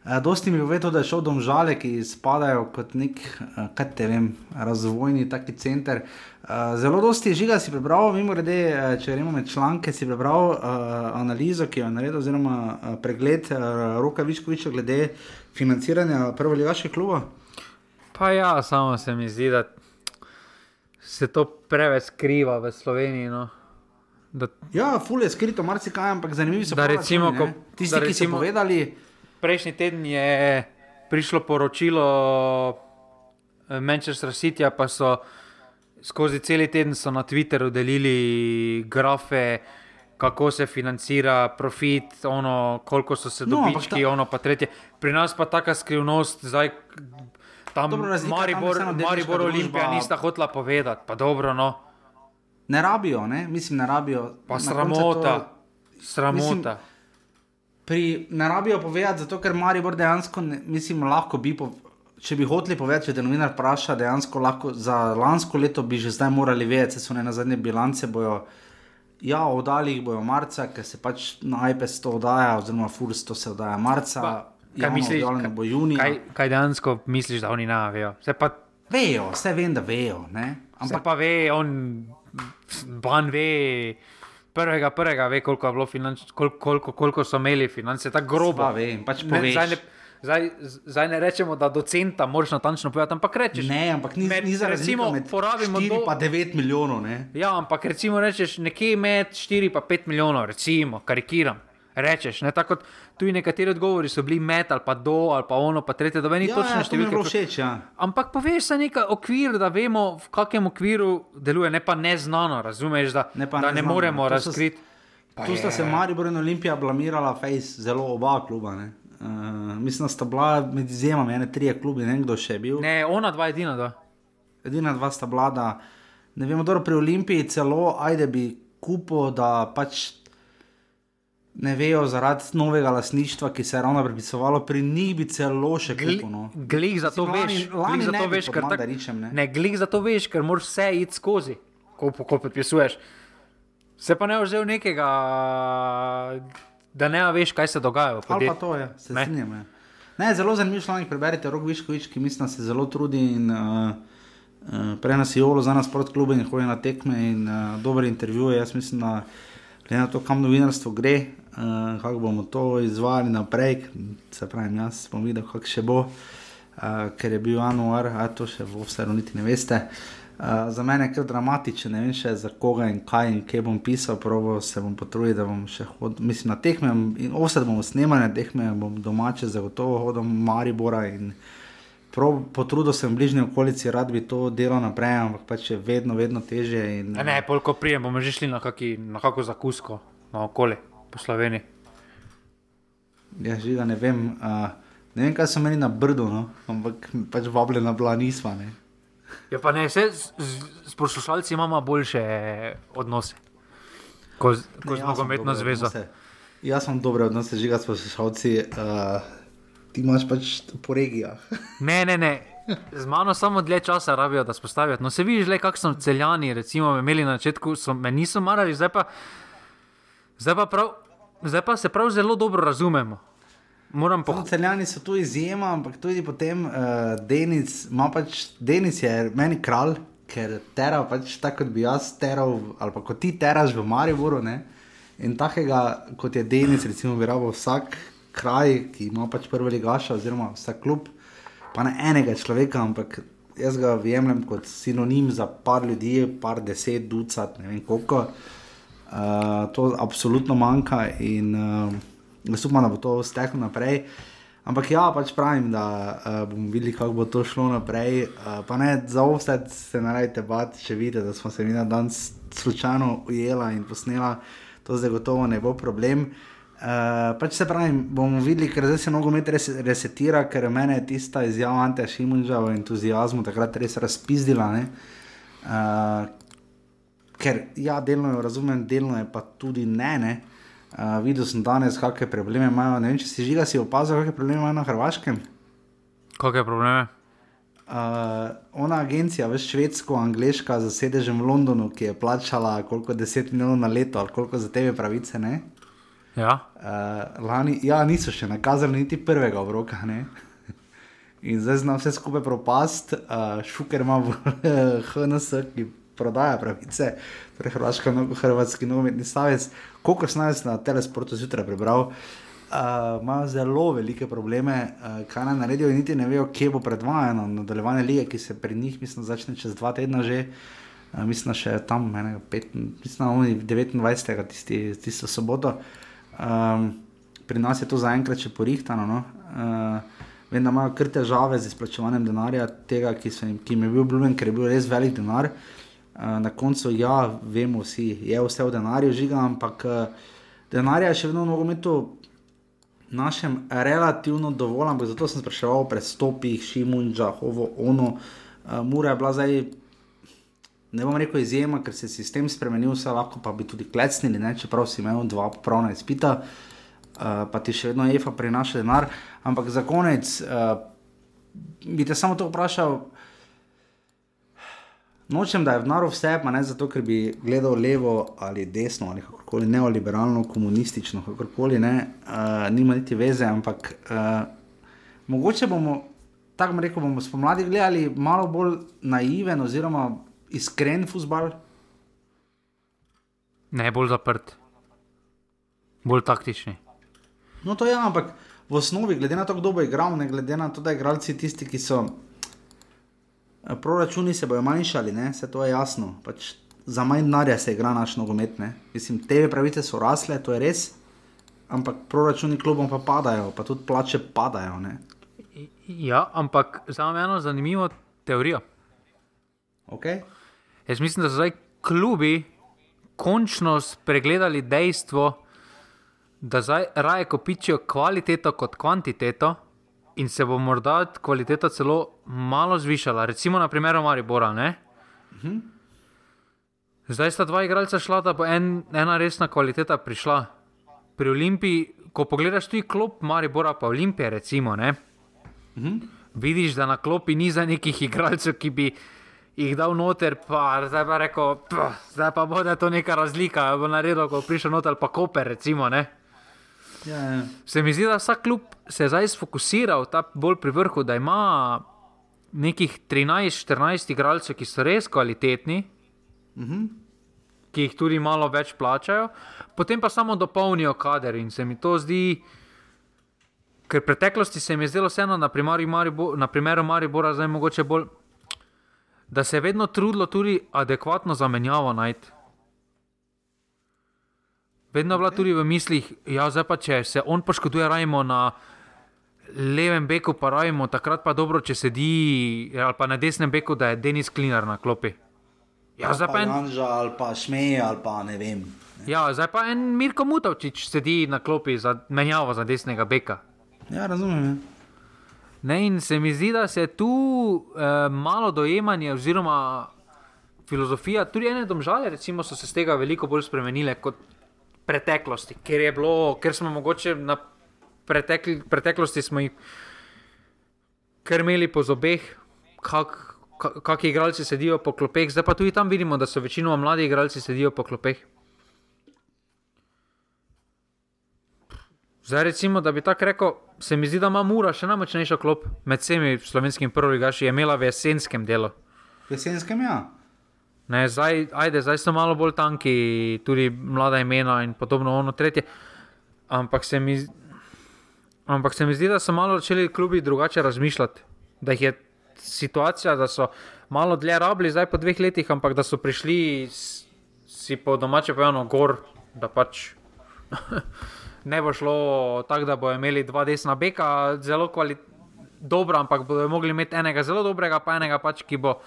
Uh, dosti mi je povedal, da je šel domžale, ki spadajo kot nek, uh, kaj te vem, razvojni taki center. Uh, zelo dosti žiga si prebral, mimo grede, uh, če gremo med članke, si prebral uh, analizo, ki jo je naredil, oziroma uh, pregled uh, Roka Viškoviča glede financiranja prvoligaškega kluba.
Pa ja, samo se mi zdi, da se to preveč skriva v Sloveniji. No.
Da, ja, fulje je skrito, marsikaj, ampak zanimivo je, da recimo, ko, tisti, da recimo, ki so povedali.
Prejšnji teden je prišlo poročilo eh, Manchester City, pa so skozi cel teden na Twitterju delili grafe. Kako se financira profit, ono, koliko so se no, dobički, no, ta... ono pa tretje. Pri nas pa taka skrivnost, zdaj Tam Maribor, Maribor Olimpija nista hotela povedati, pa dobro. No.
Ne rabijo, ne? mislim, ne rabijo.
Pa sramota. To, sramota. Mislim,
pri, ne rabijo povedati, zato ker Maribor dejansko, ne, mislim, lahko bi. Po, Če bi hoteli povedati, če te novinar vpraša, dejansko lahko za lansko leto bi že zdaj morali vedeti, se so ne na zadnje bilance bojo. Ja, oddali jih bojo marca, ker se pač na iPad to oddaja, oziroma Furs to se oddaja marca. Pa, Kaj misliš, da bo junija?
Kaj, kaj dejansko misliš, da oni ne vejo? Pa...
Vejo, vse vem, da vejo. Ne?
Ampak pa ve, on ban ve, prvega, prvega ve, koliko, je bilo finanč, koliko, koliko, koliko so imeli finance, tako grobo.
Sva vem, pač
Ne,
poveš.
zdaj, ne, zdaj, zdaj ne rečemo, da do centa moraš natančno povedati, ampak rečeš.
Ne, ampak ni,
med-
ni za
recimo,
med
porabimo
4
do-
pa 9 milijonov. Ne?
Ja, ampak recimo rečeš nekje med 4 in 5 milijonov, recimo, karikiram. Rečeš, ne tako kot tu nekateri odgovori so bili med ali pa do ali pa ono, pa tretje, da meni
Ja,
točno
ja, to mi je všeč. Ja.
Ampak poveš se nekaj okvir, da vemo, v kakem okviru deluje, ne pa neznano, razumeš, da
Ne
ne, da ne
neznano.
moremo razkriti.
Tu sta se Maribor in Olimpija blamirala, fejs, zelo oba kluba. Ne? Uh, mislim, da sta bila med izjemami, ene trije klubi, ne kdo še je bil.
Ne, ona dva edina, da.
Edina dva sta bila, da ne vem, dobro pri Olimpiji celo, ajde bi kupo, da pač ne vejo zaradi novega lasništva, ki se je ravno pripisovalo, pri njih bi celo še kupo. No.
Glih za to
lani-
veš,
lani ne bi
veš, ker tak,
Mandaričem, ne.
ne, glih za to veš, ker moraš vse iti skozi, ko, ko podpisuješ. Se pa ne vzel nekega, da ne veš, kaj se dogaja.
Ali pa to je, se
Ne.
strinjam. ja. Ne, zelo zanimiv članek, preberite Rok Viškovič, ki mislim, da se zelo trudi in uh, uh, prej nas je olo za nas proti klubu in hodi na tekme in uh, dober intervju. je. Jaz mislim, da glede na to, kam novinarstvo gre, uh, kako bomo to izvajali naprej, se pravi, jaz bom videl, kako še bo, uh, ker je bil januar, a to še v vseeno niti ne veste. Uh, za mene je kar dramatičen, ne vem še za koga in kaj in kje bom pisal, probo se bom potrudil, da bom še hodil, mislim na tekme in vse bomo snemali, na tekme bom domače zagotovo hodil Maribora in prav potrudil sem v bližnji okolici, rad bi to delal naprej, ampak pač je vedno, vedno težje. In,
Ne, ne, polko prijem, bomo že šli na, kako zakusko, na okoli po Sloveniji.
Ja, žiga, ne vem. Uh, ne vem, kaj so imeli na brdu, no? ampak pač vabljena bila nisva. Ne?
Ja, pa ne, vse z, z, s poslušalci imamo boljše odnose kot z, ko
Ne,
z nogometno
dobre
zvezo.
odnose. Jaz imam dobre odnose, žiga s poslušalci. Uh, ti imaš pač po regijah. *laughs*
Ne, ne, ne. Z mano samo dlje časa rabijo, da spostavijo. No, se vidiš, kako so celjani, recimo, imeli na začetku, so, me niso marali, zdaj pa, zdaj pa, prav, zdaj pa se prav zelo dobro razumemo. Moram
Po
pohvaliti.
celjani so tu izjema, ampak tudi potem uh, Denis, ima pač, Denis je meni kralj, ker tera pač tako, kot bi jaz teral, ali pa kot ti teraš v Mariboru. Ne? In takega, kot je Denis, recimo, bi rabo vsak kraj, ki ima pač prvo ligaša, oziroma vsak klub, pa ne enega človeka, ampak jaz ga jemljem kot sinonim za par ljudi, par deset, ducat, ne vem koliko. Uh, to absolutno manjka in uh, jaz upam, da bo to steklo naprej. Ampak ja, pač pravim, da uh, bomo videli, kako bo to šlo naprej. Uh, pa ne za vse se ne rajte bati, če vidite, da smo se mi na dan slučajno ujela in posnela, to zdaj gotovo ne bo problem. Uh, pač se pravi, bomo videli, ker zdaj se nogomet res resetira, ker mene je tista izjava Ante Šimunža o entuzijazmu takrat res razpizdila. ne. Uh, ker ja, delno jo razumem, delno je pa tudi ne. ne. Uh, videl sem danes, kakšne probleme imajo. Ne vem, če si žiga, si opazil, kakšne probleme imajo na Hrvaškem.
Kakšne probleme?
Uh, ona agencija, veš, švedsko-angliška, za sedežem v Londonu, ki je plačala koliko 10 milijonov na leto ali koliko za tebe pravice. Ne?
Ja.
Uh, lani, ja, niso še nakazali niti prvega obroka. Ne? In zdaj znam vse skupaj propast, uh, šuker ima v *laughs* HNS, ki prodaja pravice, torej Hrvaška, no, Hrvatski nogometni stavec. Koliko sem jaz na telesportu zjutraj prebral, uh, imajo zelo velike probleme, uh, kaj naj naredijo, in niti ne vejo, kje bo predvajano nadaljevanje lige, ki se pri njih, mislim, začne čez dva tedna že. Uh, mislim, da še tam, enega, pet, mislim, da oni 29. Tisti, tisto soboto. Um, pri nas je to zaenkrat še porihtano. No? Uh, vem, da imajo kar težave z izplačevanjem denarja, tega, ki, jim, ki jim je bil obljubljen, ker je bil res velik denar. Uh, na koncu, ja, vemo vsi, je vse v denarju, žiga, ampak uh, denarja je še vedno v nogometu našem relativno dovolj, ampak zato sem spraševal o prestopih, Šimunča, ovo, ono. Uh, Mura je bila zdaj ne bom rekel izjema, ker se je sistem spremenil, vse lahko pa bi tudi klecnili, ne? čeprav si imel dva popravna izpita, uh, pa ti še vedno EFA prinaša denar. Ampak za konec uh, bi te samo to vprašal. Nočem, da je v naru vse, pa ne zato, ker bi gledal levo ali desno ali kakorkoli, neoliberalno, komunistično, kakorkoli, ne, uh, nima niti veze, ampak uh, mogoče bomo, tako rekel, bomo spomladi gledali malo bolj naiven oziroma iskren futbal.
Ne, bolj zaprt, bolj taktični.
No, to je, ampak v osnovi, glede na to, kdo bo igral, ne glede na to, da igralci tisti, ki so. Eh, Proračuni se bodo manjšali, ne? se to je jasno. Pač za manj denarja se igra naš nogomet. Ne? Mislim, te pravice so rasle, to je res, ampak proračuni klubom pa padajo, pa tudi plače padajo. Ne?
Ja, ampak za me eno zanimivo teorijo.
Okay?
Jaz mislim, da so zdaj klubi končno spregledali dejstvo, da zdaj raje kopičijo kvaliteto kot kvantiteto in se bo morda kvaliteta celo malo zvišala. Recimo na primeru Maribora. Ne? Zdaj sta dva igralca šla, da bo en, ena resna kvaliteta prišla. Pri Olimpiji, ko pogledaš tudi klop Maribora, pa Olimpije, recimo, ne, vidiš, da na klopi ni za nekih igralcev, ki bi jih dal noter, pa zdaj pa rekel, "Pah, zdaj pa bo da to neka razlika, bo naredil, ko prišel noter, pa Koper, recimo. Ne.
Ja, ja.
Se mi zdi, da vsak klub se je zdaj sfokusiral ta bolj pri vrhu, da ima nekih 13-14 igralcev, ki so res kvalitetni, ki jih tudi malo več plačajo, potem pa samo dopolnijo kader. In se mi to zdi, ker v preteklosti se mi je zdelo vseeno, na, Maribo, na primeru Maribora, zdaj mogoče bolj, da se je vedno trudilo tudi adekvatno zamenjavo najti. Vedno bila tudi v mislih, ja, zdaj pa če se on poškoduje, rajmo na levem beku, pa rajmo takrat pa dobro, če sedi, ali pa na desnem beku, da je Denis Klinar na klopi. Ja, zdaj
Pa
pa en,
Janža ali pa Šmeje ali pa ne vem.
ja, zdaj pa en Mirko Mutovčič sedi na klopi za menjavo za desnega beka.
Ja, razumem. Ja.
Ne, in se mi zdi, da se tu eh, malo dojemanje, oziroma filozofija, tudi ene domžale, recimo, so se z tega veliko bolj spremenile kot preteklosti, ker bilo, ker smo mogoče na pretekli, preteklosti smo jih kar imeli po zobeh, kak, kak, kakšni igralci sedijo po klopeh, zdaj pa tudi tam vidimo, da so večinoma mladi igralci sedijo po klopeh. Zdaj, recimo, da bi tako rekel, se mi zdi, da ima Mura še najmočnejšo klop med vsemi slovenskimi prvoligaši, je imela v jesenskem delu.
V jesenskem, ja.
Ne, zdaj, ajde, zdaj so malo bolj tanki, tudi mlada imena in podobno, ono tretje. Ampak se mi, ampak se mi zdi, da so malo začeli klubi drugače razmišljati. Da jih je situacija, da so malo dlje rabili, zdaj po dveh letih, ampak da so prišli si po domače povedano gor, da pač *laughs* ne bo šlo tako, da bodo imeli dva desna beka, zelo kvalitetna. Dobro, ampak bodo mogli imeti enega zelo dobrega, pa enega pač, ki bo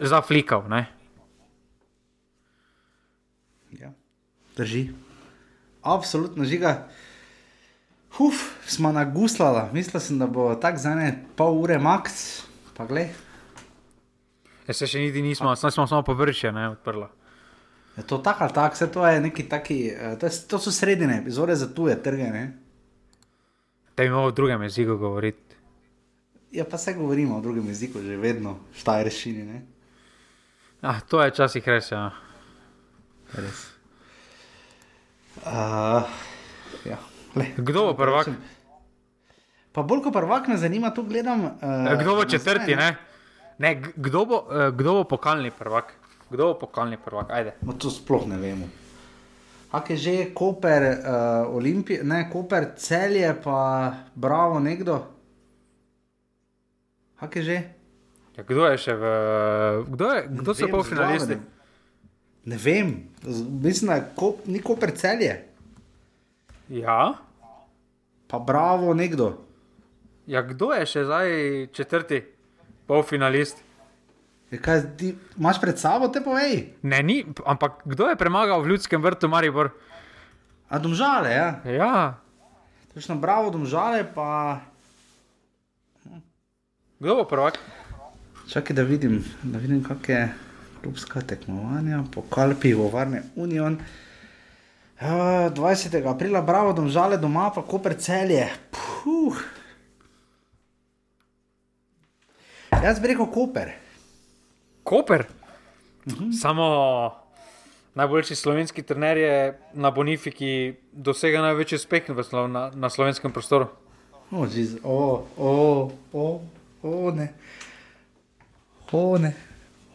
zaflikal. Ne?
ja. Drži. Absolutno žiga. Uf, smo naguslala. Mislila sem, da bo tako za ne pol ure max. Pa glej.
Ja, se še niti nismo, zdaj smo samo površje ne, odprli.
Je to tako ali tako, vse to je neki taki, eh, to, je, to so sredine epizode za tuje trge. Ne?
Bi mogel v drugem jeziku govoriti.
Ja, pa se govorimo o drugem jeziku, že vedno, štajrešini. ne.
Ah, to je včasih res. Ja.
Res. Uh, ja. Glej.
Kdo bo prvak?
Pa bolj kot prvak me zanima, tu gledam. Uh,
Kdo bo četrti? Ne? Ne, kdo, bo, eh, kdo bo pokalni prvak? Kdo bo pokalni prvak? Ajde.
No, to sploh ne vemo. Ak je že Koper, uh, Olimpij, ne Koper, celje, pa bravo, nekdo. Ak je že?
Ja, kdo je še v. Kdo, je, kdo so
vem,
polfinalisti?
Ne vem, mislim, da je kop, ni Koper celje,
Ja.
pa bravo, nekdo.
ja, kdo je še zdaj četrti polfinalist?
Je Kaj, ti, imaš pred sabo, te povej.
Ne, ni, ampak kdo je premagal v ljudskem vrtu Maribor?
A domžale, ja.
Ja,
Točno bravo, domžale, pa.
kdo bo prvak?
Čakaj, da vidim, da vidim, kak je klubska tekmovanja, pokal pivovarne Union. Uh, 20. aprila, bravo, domžale doma, pa koper celje. Puh. Jaz bi rekel Koper.
Koper. Samo najboljši slovenski trener je na Bonifiki dosega največji uspeh na, na slovenskem prostoru.
O, jeez, o, o, o, o, ne. O, ne,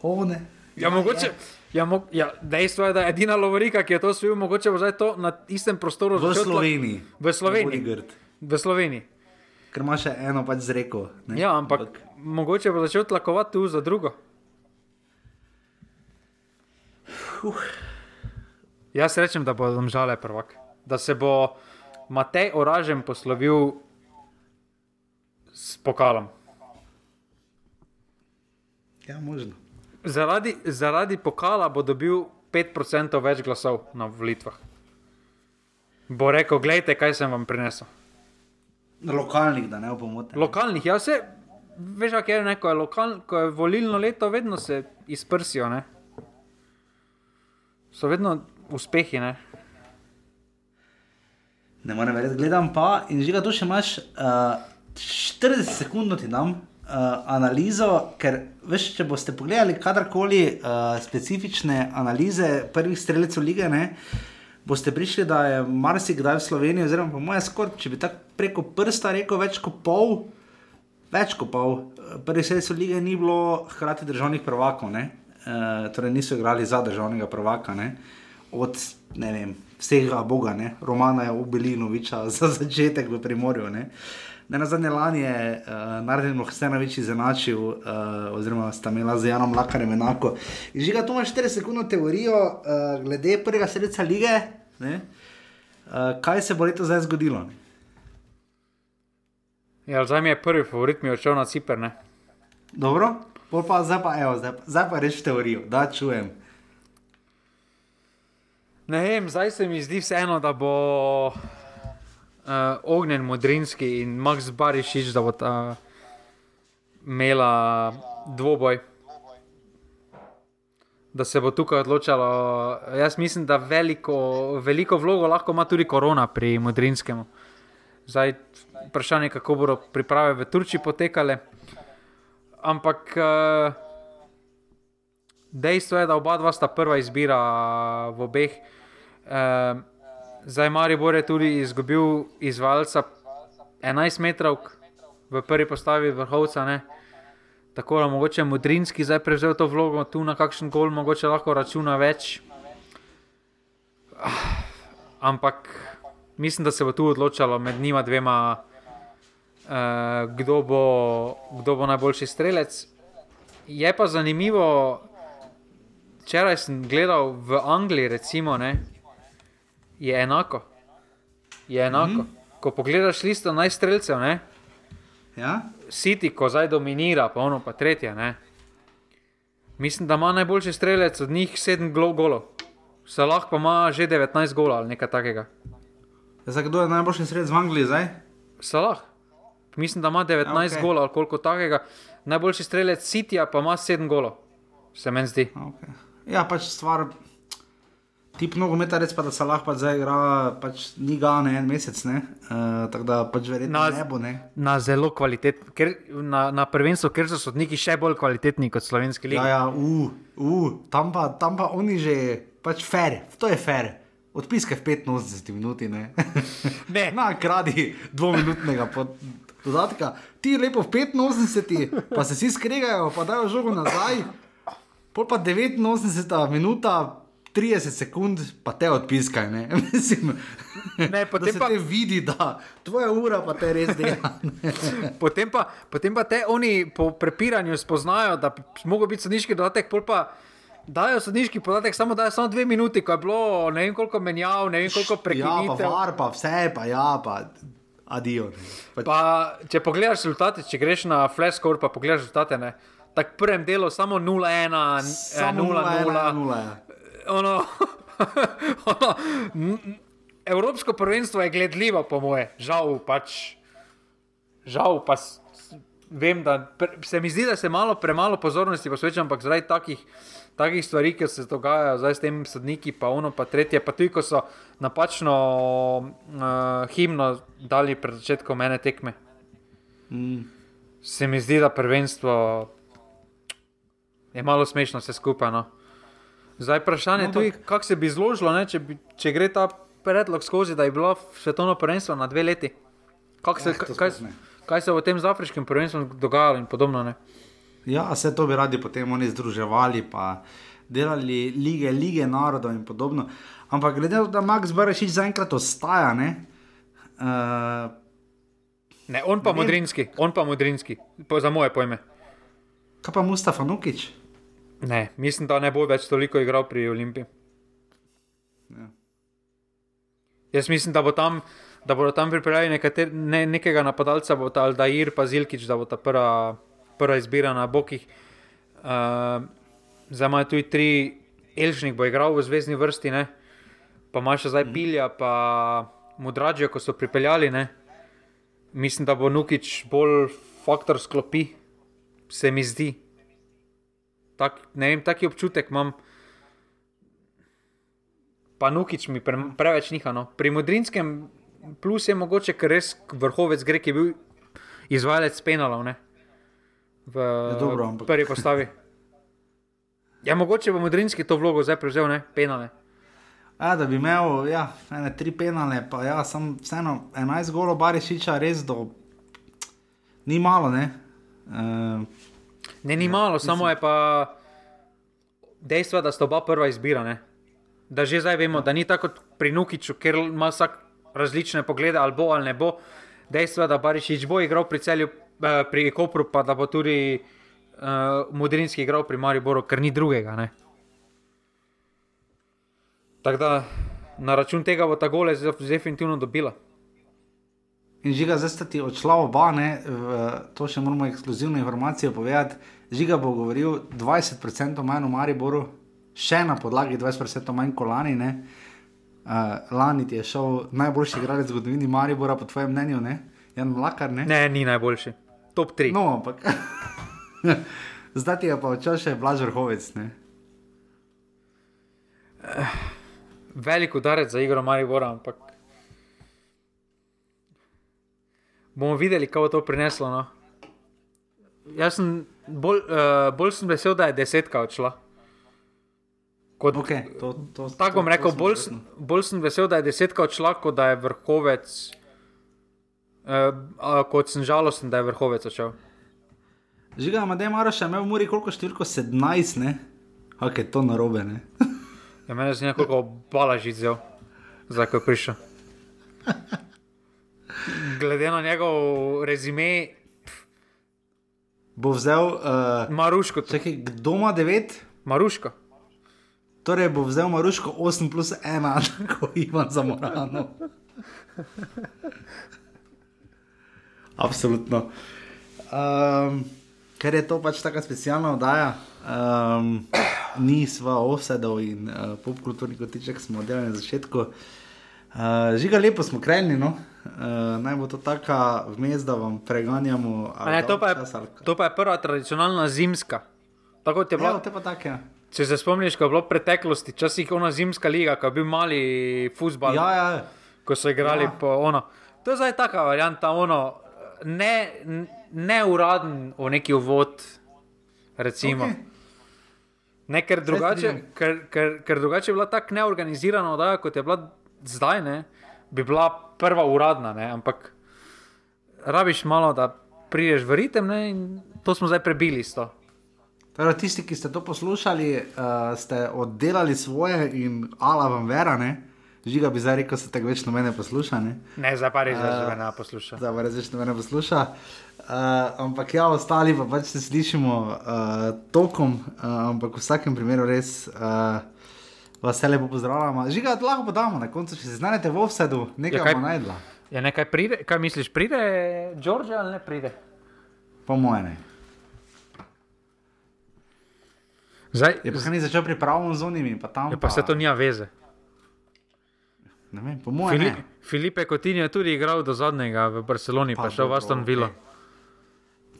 o, ne.
Ja, mogoče. Ja, mo, ja, dejstvo je, da je edina lovorika, ki je to svojil, mogoče bo zdaj to na istem prostoru
V Sloveniji.
V Sloveniji. V Sloveniji.
Ker ima še eno pač z reko. ne.
Ja, ampak mogoče bo začel tlakovati tu za drugo. Jaz rečem, da bo domžale prvak. Da se bo Matej Oražen poslovil s pokalom.
Ja, možno.
Zaradi, zaradi pokala bo dobil 5% več glasov na volitvah. Bo rekel, gledajte, kaj sem vam prinesel.
Lokalnih, da ne bo pomote.
Lokalnih, ja, se, veš, kaj je neko, je lokal, ko je volilno leto, vedno se izprsijo, ne. So vedno uspehi, ne.
Ne morem verjeti, gledam pa in že ga tu še imaš. Uh, 40 sekund ti dam analizo, ker veš, če boste pogledali kadarkoli uh, specifične analize prvih streljcev lige, ne, boste prišli, da je marsikdaj v Sloveniji, oziroma po mojem skoraj, če bi tako preko prsta rekel, več kot pol, več kot pol, eh, prvih streljcev lige ni bilo hkrati državnih prvakov. Uh, torej niso igrali za državnega prvaka, ne. od ne vem, vsega Boga, ne. Romana je Ubelinoviča za *laughs* začetek v Primorju. Ne. Ne na zadnje lani je uh, Narden Mohsenovič izenačil, uh, oziroma sta imela z Janom Lakarjem enako. In že ga tu imaš 4 sekundno teorijo uh, glede prvega sredstva lige, ne, uh, kaj se bo leto zdaj zgodilo.
Ja, zdaj mi je prvi favorit, mi je odšel na Ciper, ne.
Dobro, pol pa zdaj pa, evo, zdaj, pa- zdaj pa reči teorijo, da čujem.
Ne vem, zdaj se mi zdi vseeno, da bo uh, Ognjen Modrinski in Max Barišič, da bo ta imela dvoboj. Da se bo tukaj odločalo. Jaz mislim, da veliko, veliko vlogo lahko ima tudi korona pri Modrinskemu. Zdaj, vprašanje je, kako bodo priprave v Turčiji potekale. Ampak uh, dejstvo je, da oba dva sta prva izbira v obeh. Uh, zdaj Maribor je tudi izgubil izvajalca 11 metrov v prvi postavi vrhovca. Ne? Tako da mogoče Mudrinski zdaj prevzel to vlogo, tu na kakšen gol, mogoče lahko računa več. Ah, Ampak mislim, da se bo tu odločalo med njima dvema, uh, kdo, bo, kdo bo najboljši strelec. Je pa zanimivo, včeraj sem gledal v Angliji, recimo, ne, je enako. Je enako. Mm -hmm. Ko pogledaš listo najstrelcev, ne,
Ja?
City, ko zdaj dominira, pa ono pa tretje. Ne? Mislim, da ima najboljši strelec od njih 7 glo golov. Salah pa ima že 19 golov ali nekaj takega.
Zdaj, kdo je najboljši sred v Angliji zdaj?
Salah. Mislim, da ima 19
Okej.
okay. golov ali koliko takega. Najboljši strelec Cityja pa ima 7 golov. Se meni zdi.
Okay. Ja, pač stvar. Tip nogometarec pa da se lahko zdaj igra, pač ni ga ne en mesec, ne. Uh, tako da pač verjetno
Na-
ne bo, ne.
Na zelo kvalitetni, ker na, na prvenstvu, ker so sodniki še bolj kvalitetni kot slovenski lig.
Ja, ja, uh, uh, tam, pa, tam pa oni že, pač fer, to je fer. Odpiske v 85 minuti, ne.
Ne. *laughs*
Na kradi dvominutnega pod- dodatka. Ti lepo v 85, pa se vsi skregajo, pa dajo žogo nazaj. Pol pa 89 minuta, 30 sekund, pa te odpiskaj, ne. *laughs* Mislim,
Ne, potem
da
pa-
te vidi, da tvoja ura pa te res dela. *laughs*
Potem pa, potem pa te oni po prepiranju spoznajo, da bi mogel biti sodniški dodatek, pol pa dajo sodniški podatek, samo dajo samo dve minuti, ko je bilo ne vem koliko menjav, ne vem koliko
Ja, pa
prekinitev.
var, pa vse, pa ja, pa adijo. Pač,
Pa, če pogledaš rezultate, če greš na flash score, pa pogledaš rezultate, ne. Tako prvem delu samo 0-1,
Samo
0-0.
0-1.
Ono, *laughs* ono, n- Evropsko prvenstvo je gledljivo, po moje, žal pač. Žal pa s- vem, da pre, se mi zdi, da se malo premalo pozornosti posveča, ampak zaradi takih, takih stvari, ki se dogajajo zdaj s tem sodniki, pa ono, pa tretje, pa tudi ko so napačno uh, himno dali pred začetkom ene tekme.
Mm.
Se mi zdi, da prvenstvo je malo smešno vse skupaj. No. Zdaj vprašanje je
No,
tudi,
ampak-
kako se bi zložilo, ne, če, bi, če gre ta predlog skozi, da je bilo svetovno prvenstvo na dve leti. Kako Se,
Eh,
kaj, kaj se je v tem z afriškim prvenstvom dogajalo in podobno. Ne?
Ja, vse to bi radi potem oni združevali, pa delali lige, lige narodov in podobno. Ampak glede na to, da Max Barašič zaenkrat ostaja, ne. Uh,
Ne, on pa
Ne
modrinski, on pa modrinski, po, za moje pojme.
kaj pa Mustafa Nukič?
Ne, mislim, da ne bo več toliko igral pri Olimpiji.
Ja.
Jaz mislim, da, bo tam, da bodo tam pripeljali nekater, ne, nekega napadalca, bo ta Aldair pa Zilkič, da bo ta prva, prva izbira na bokih. Uh, zdaj imajo tudi tri, Elžnik bo igral v zvezdni vrsti, ne? pa ima še zdaj Pilja, pa Mudrađe, ko so pripeljali. Ne? Mislim, da bo Nukič bolj faktor sklopi, se mi zdi. Tak, ne vem, taki občutek imam. Pa Nukič mi pre, preveč niha. No. Pri Modrinskem plus je mogoče, ker res vrhovec gre, ki je bil izvajalec penalov ne? v
Ja, dobro, ampak-
prvi postavi. Ja, mogoče bo Modrinski to vlogo zdaj prevzel, ne penale.
A, da bi imel ja, ene tri penale, pa ja, sem vseeno 11 golov Barišiča, res do. Ni malo, ne. Uh,
Ne, ni malo, samo je pa dejstvo, da sta oba prva izbira. Ne? Da že zdaj vemo, da ni tako kot pri Nukiču, ker ima vsak različne poglede, ali bo ali ne bo. Dejstvo je, da Barišič bo igral pri celju, eh, pri Kopru, pa da bo tudi uh, Mudrinski igral pri Mariboru, ker ni drugega. Ne? Tako da na račun tega bo ta gole definitivno dobila.
in žiga, zdaj sta ti odšla oba, ne, to še moramo ekskluzivno informacijo povedati. Žiga bo govoril 20% manj v Mariboru, še na podlagi 20% manj kot lani. Ne. Uh, lani ti je šel najboljši igralec v zgodovini Maribora, po tvojem mnenju, ne? Jan Mlakar, ne?
Ne, ni najboljši. Top 3. No.
Ampak. *laughs* Zdaj ti je pa odšel še Blaž Vrhovec, ne?
Velik udarec za igro Maribora, ampak bomo videli, kako bo to prineslo. No. Jaz sem bolj, uh, bolj sem vesel, da je desetka odšla. Kot,
Okay, to, to,
Tako bom rekel,
to sem
bolj, sem- bolj sem vesel, da je desetka odšla, kot da je vrhovec. Uh, kot sem žalosten, da je vrhovec odšel.
Žiga, ima da je Maroš imel v Muri koliko številko 17, ne? Kako je to narobe, ne?
Ja, mene zanima, koliko bala že vzel, zdaj ko je prišel. *laughs* Glede na njegov rezime,
Bo vzel, uh,
Maruško,
čakaj, kdo ima 9?
Maruško.
Torej bo vzel Maruško 8 plus 1, *laughs* tako Ivan za Morano. Absolutno. Um, ker je to pač tako specialna oddaja, um, ni sva offsedov in uh, popkulturni kotiček smo delali na začetku. Uh, žiga, lepo smo krenili, no? uh, naj bo to taka vmes, da vam preganjamo.
Ne, to, pa je, to pa je prva tradicionalna zimska. Tako je
Ja,
bila,
te pa tako je.
če se spomniš, ko je bilo v preteklosti, včasih ona zimska liga, ko je bil mali futbal,
Ja, ja.
ko so igrali
Ja.
po ono. To je zdaj taka varianta, ono, ne, ne uraden v neki uvod, recimo. Okay. Ne, ker drugače, ker, ker, ker drugače je bila tako neorganizirana oddaja, kot je bila zdaj, ne, bi bila prva uradna, ne, ampak rabiš malo, da prideš v ritem, ne, in to smo zdaj prebili s to.
Torej, tisti, ki ste to poslušali, uh, ste oddelali svoje in ala vam vera, ne? Žiga bi zdaj rekel, da se tako več nobene posluša, ne?
Ne, zdaj pa res, da
Eh,
že ne posluša.
Zdaj pa res več nobene posluša. Uh, ampak ja, ostali pa pač se slišimo uh, tokom, uh, ampak v vsakem primeru res uh, vas vse lepo pozdravljamo. Žiga, lahko podamo na koncu, če se znajdete v offsetu, nekaj
Ja, kaj-
bo najdla.
Ja, nekaj pride, kaj misliš, pride Đorđe ali ne pride?
Po mojem. ne.
Zdaj,
Je pa kaj ni začel pripravljati z onimi, pa tam.
ja, pa se to nima veze.
Ne vem, po mojem.
Fili,
ne.
Filipe Coutinho je tudi igral do zadnjega v Barceloni, pa,
Pa
pa šel v Aston Villa.
okej.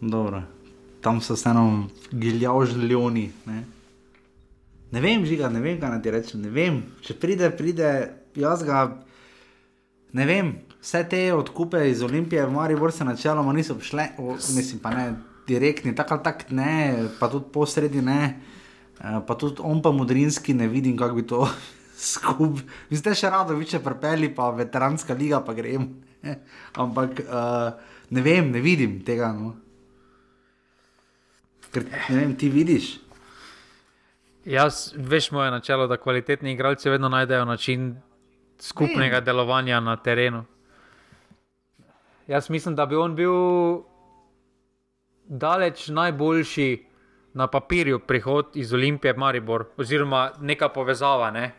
Dobro. Tam so vseeno giljavžljoni. Ne? vem, žiga, ne vem, kaj naj ti rečem. Ne vem, če pride, pride, jaz ga. Ne vem, vse te odkupe iz Olimpije v Maribor se načeloma niso šle, o, mislim pa ne direktni, tako ali tako ne, pa tudi posredi ne, eh, pa tudi on pa modrinski ne vidim, kako bi to *laughs* skupaj. Vi ste še rado, vi če prepeli, pa veteranska liga, pa gremo. *laughs* Ampak uh, ne vem, ne vidim tega. No. Ker ne vem, ti vidiš.
Jaz, veš, moje načelo, da kvalitetni igralci vedno najdejo način skupnega
Ne.
delovanja na terenu. Jaz mislim, da bi on bil daleč najboljši na papirju prihod iz Olimpije v Maribor, oziroma neka povezava. Ne?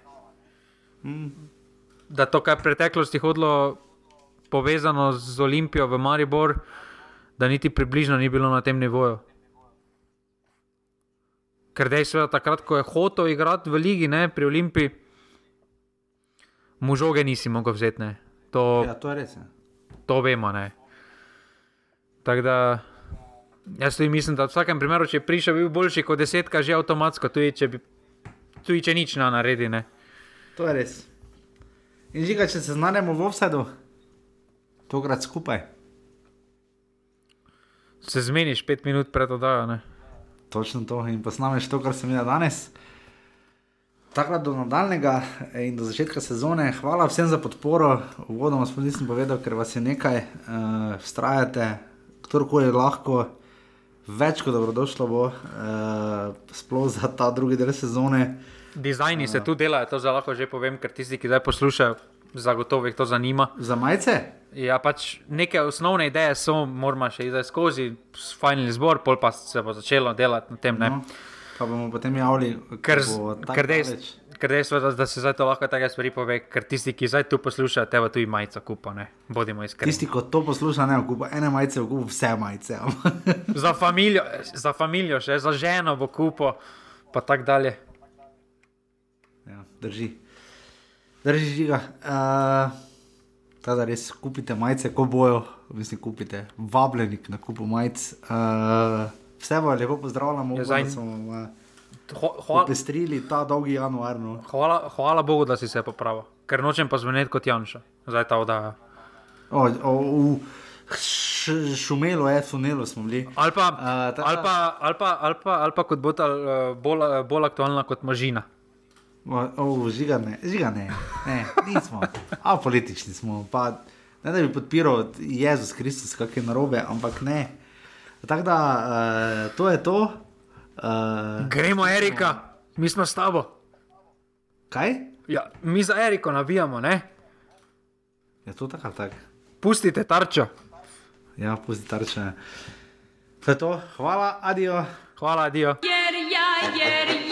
Da to, kar je v preteklosti hodilo povezano z Olimpijo v Maribor, da niti približno ni bilo na tem nivoju. Ker dejstvo je, da takrat, ko je hotel igrati v Ligi, ne, pri Olimpiji, mu žoge nisi mogel vzeti. Ne. To,
Ja, to je res. Ja.
to vemo. ne. Tako da jaz tudi mislim, da v vsakem primeru, če je prišel, bil boljši kot desetka, že avtomatsko, tudi če, bi, tudi če nič ne naredi. Ne.
To je res. In žiga, če se znajdemo v offsajdu, tokrat skupaj.
Se zmeniš pet minut pred oddajo. Ne.
Točno to in posnameš to, kar sem videl danes. Takrat do nadaljnega in do začetka sezone. Hvala vsem za podporo. Uvodoma sem nisem povedal, ker vas je nekaj, uh, vztrajate, kdorkoli lahko, več kot dobrodošlo bo, uh, sploh za ta drugi del sezone.
Dizajni se tu delajo, to lahko že povem, ker tisti, ki zdaj poslušajo, zagotovo jih to zanima.
Za majice?
Ja, pač neke osnovne ideje so, moramo še zdaj skozi finalni zbor, pol pa se bo začelo delati na tem. Ne?
No, pa bomo potem javili,
Ker,
bo tako
ker, dejstvo, da, da se zdaj to lahko take stvari pove, ker tisti, ki zdaj tu poslušajo, tebe tudi majico kupo, ne, bodimo iskreni.
Tisti, ki to posluša, ne okupa ene majice, okupa vse majice. *laughs*
Za familijo, za familijo, še za ženo bo kupo, pa tako dalje.
ja, drži. Drži žiga. Uh, Teda res kupite majice, ko bojo, mislim, kupite vabljeni na kupu majic. Uh, vse bo lepo pozdravljamo,
Ja, zdaj-
da smo uh,
Ho- Hvala,
popestrili ta dolgi januar. No.
hvala, hvala Bogu, da si se popravil, ker nočem pa zveneti kot Janša, zdaj ta oddaja.
O, o, v š, šumelo je, sunelo smo bili.
Ali pa,
A, tako da-
ali pa, ali pa, ali pa, ali pa kot bo ta eh, bolj, bolj aktualna kot možina.
O, žiga ne, žiga ne, ne nismo. Apolitični smo. Pa, ne da bi podpiral Jezus Kristus, kak je narobe, ampak ne. Tako da, uh, to je to. Uh,
Gremo, Erika, mi smo s tabo.
kaj?
Ja, mi za Eriko nabijamo, ne?
Je to tako ali tako?
Pustite tarčo.
Ja, pusti tarče. To je to, hvala, adijo.
Hvala, Dio.
Jer ja, jer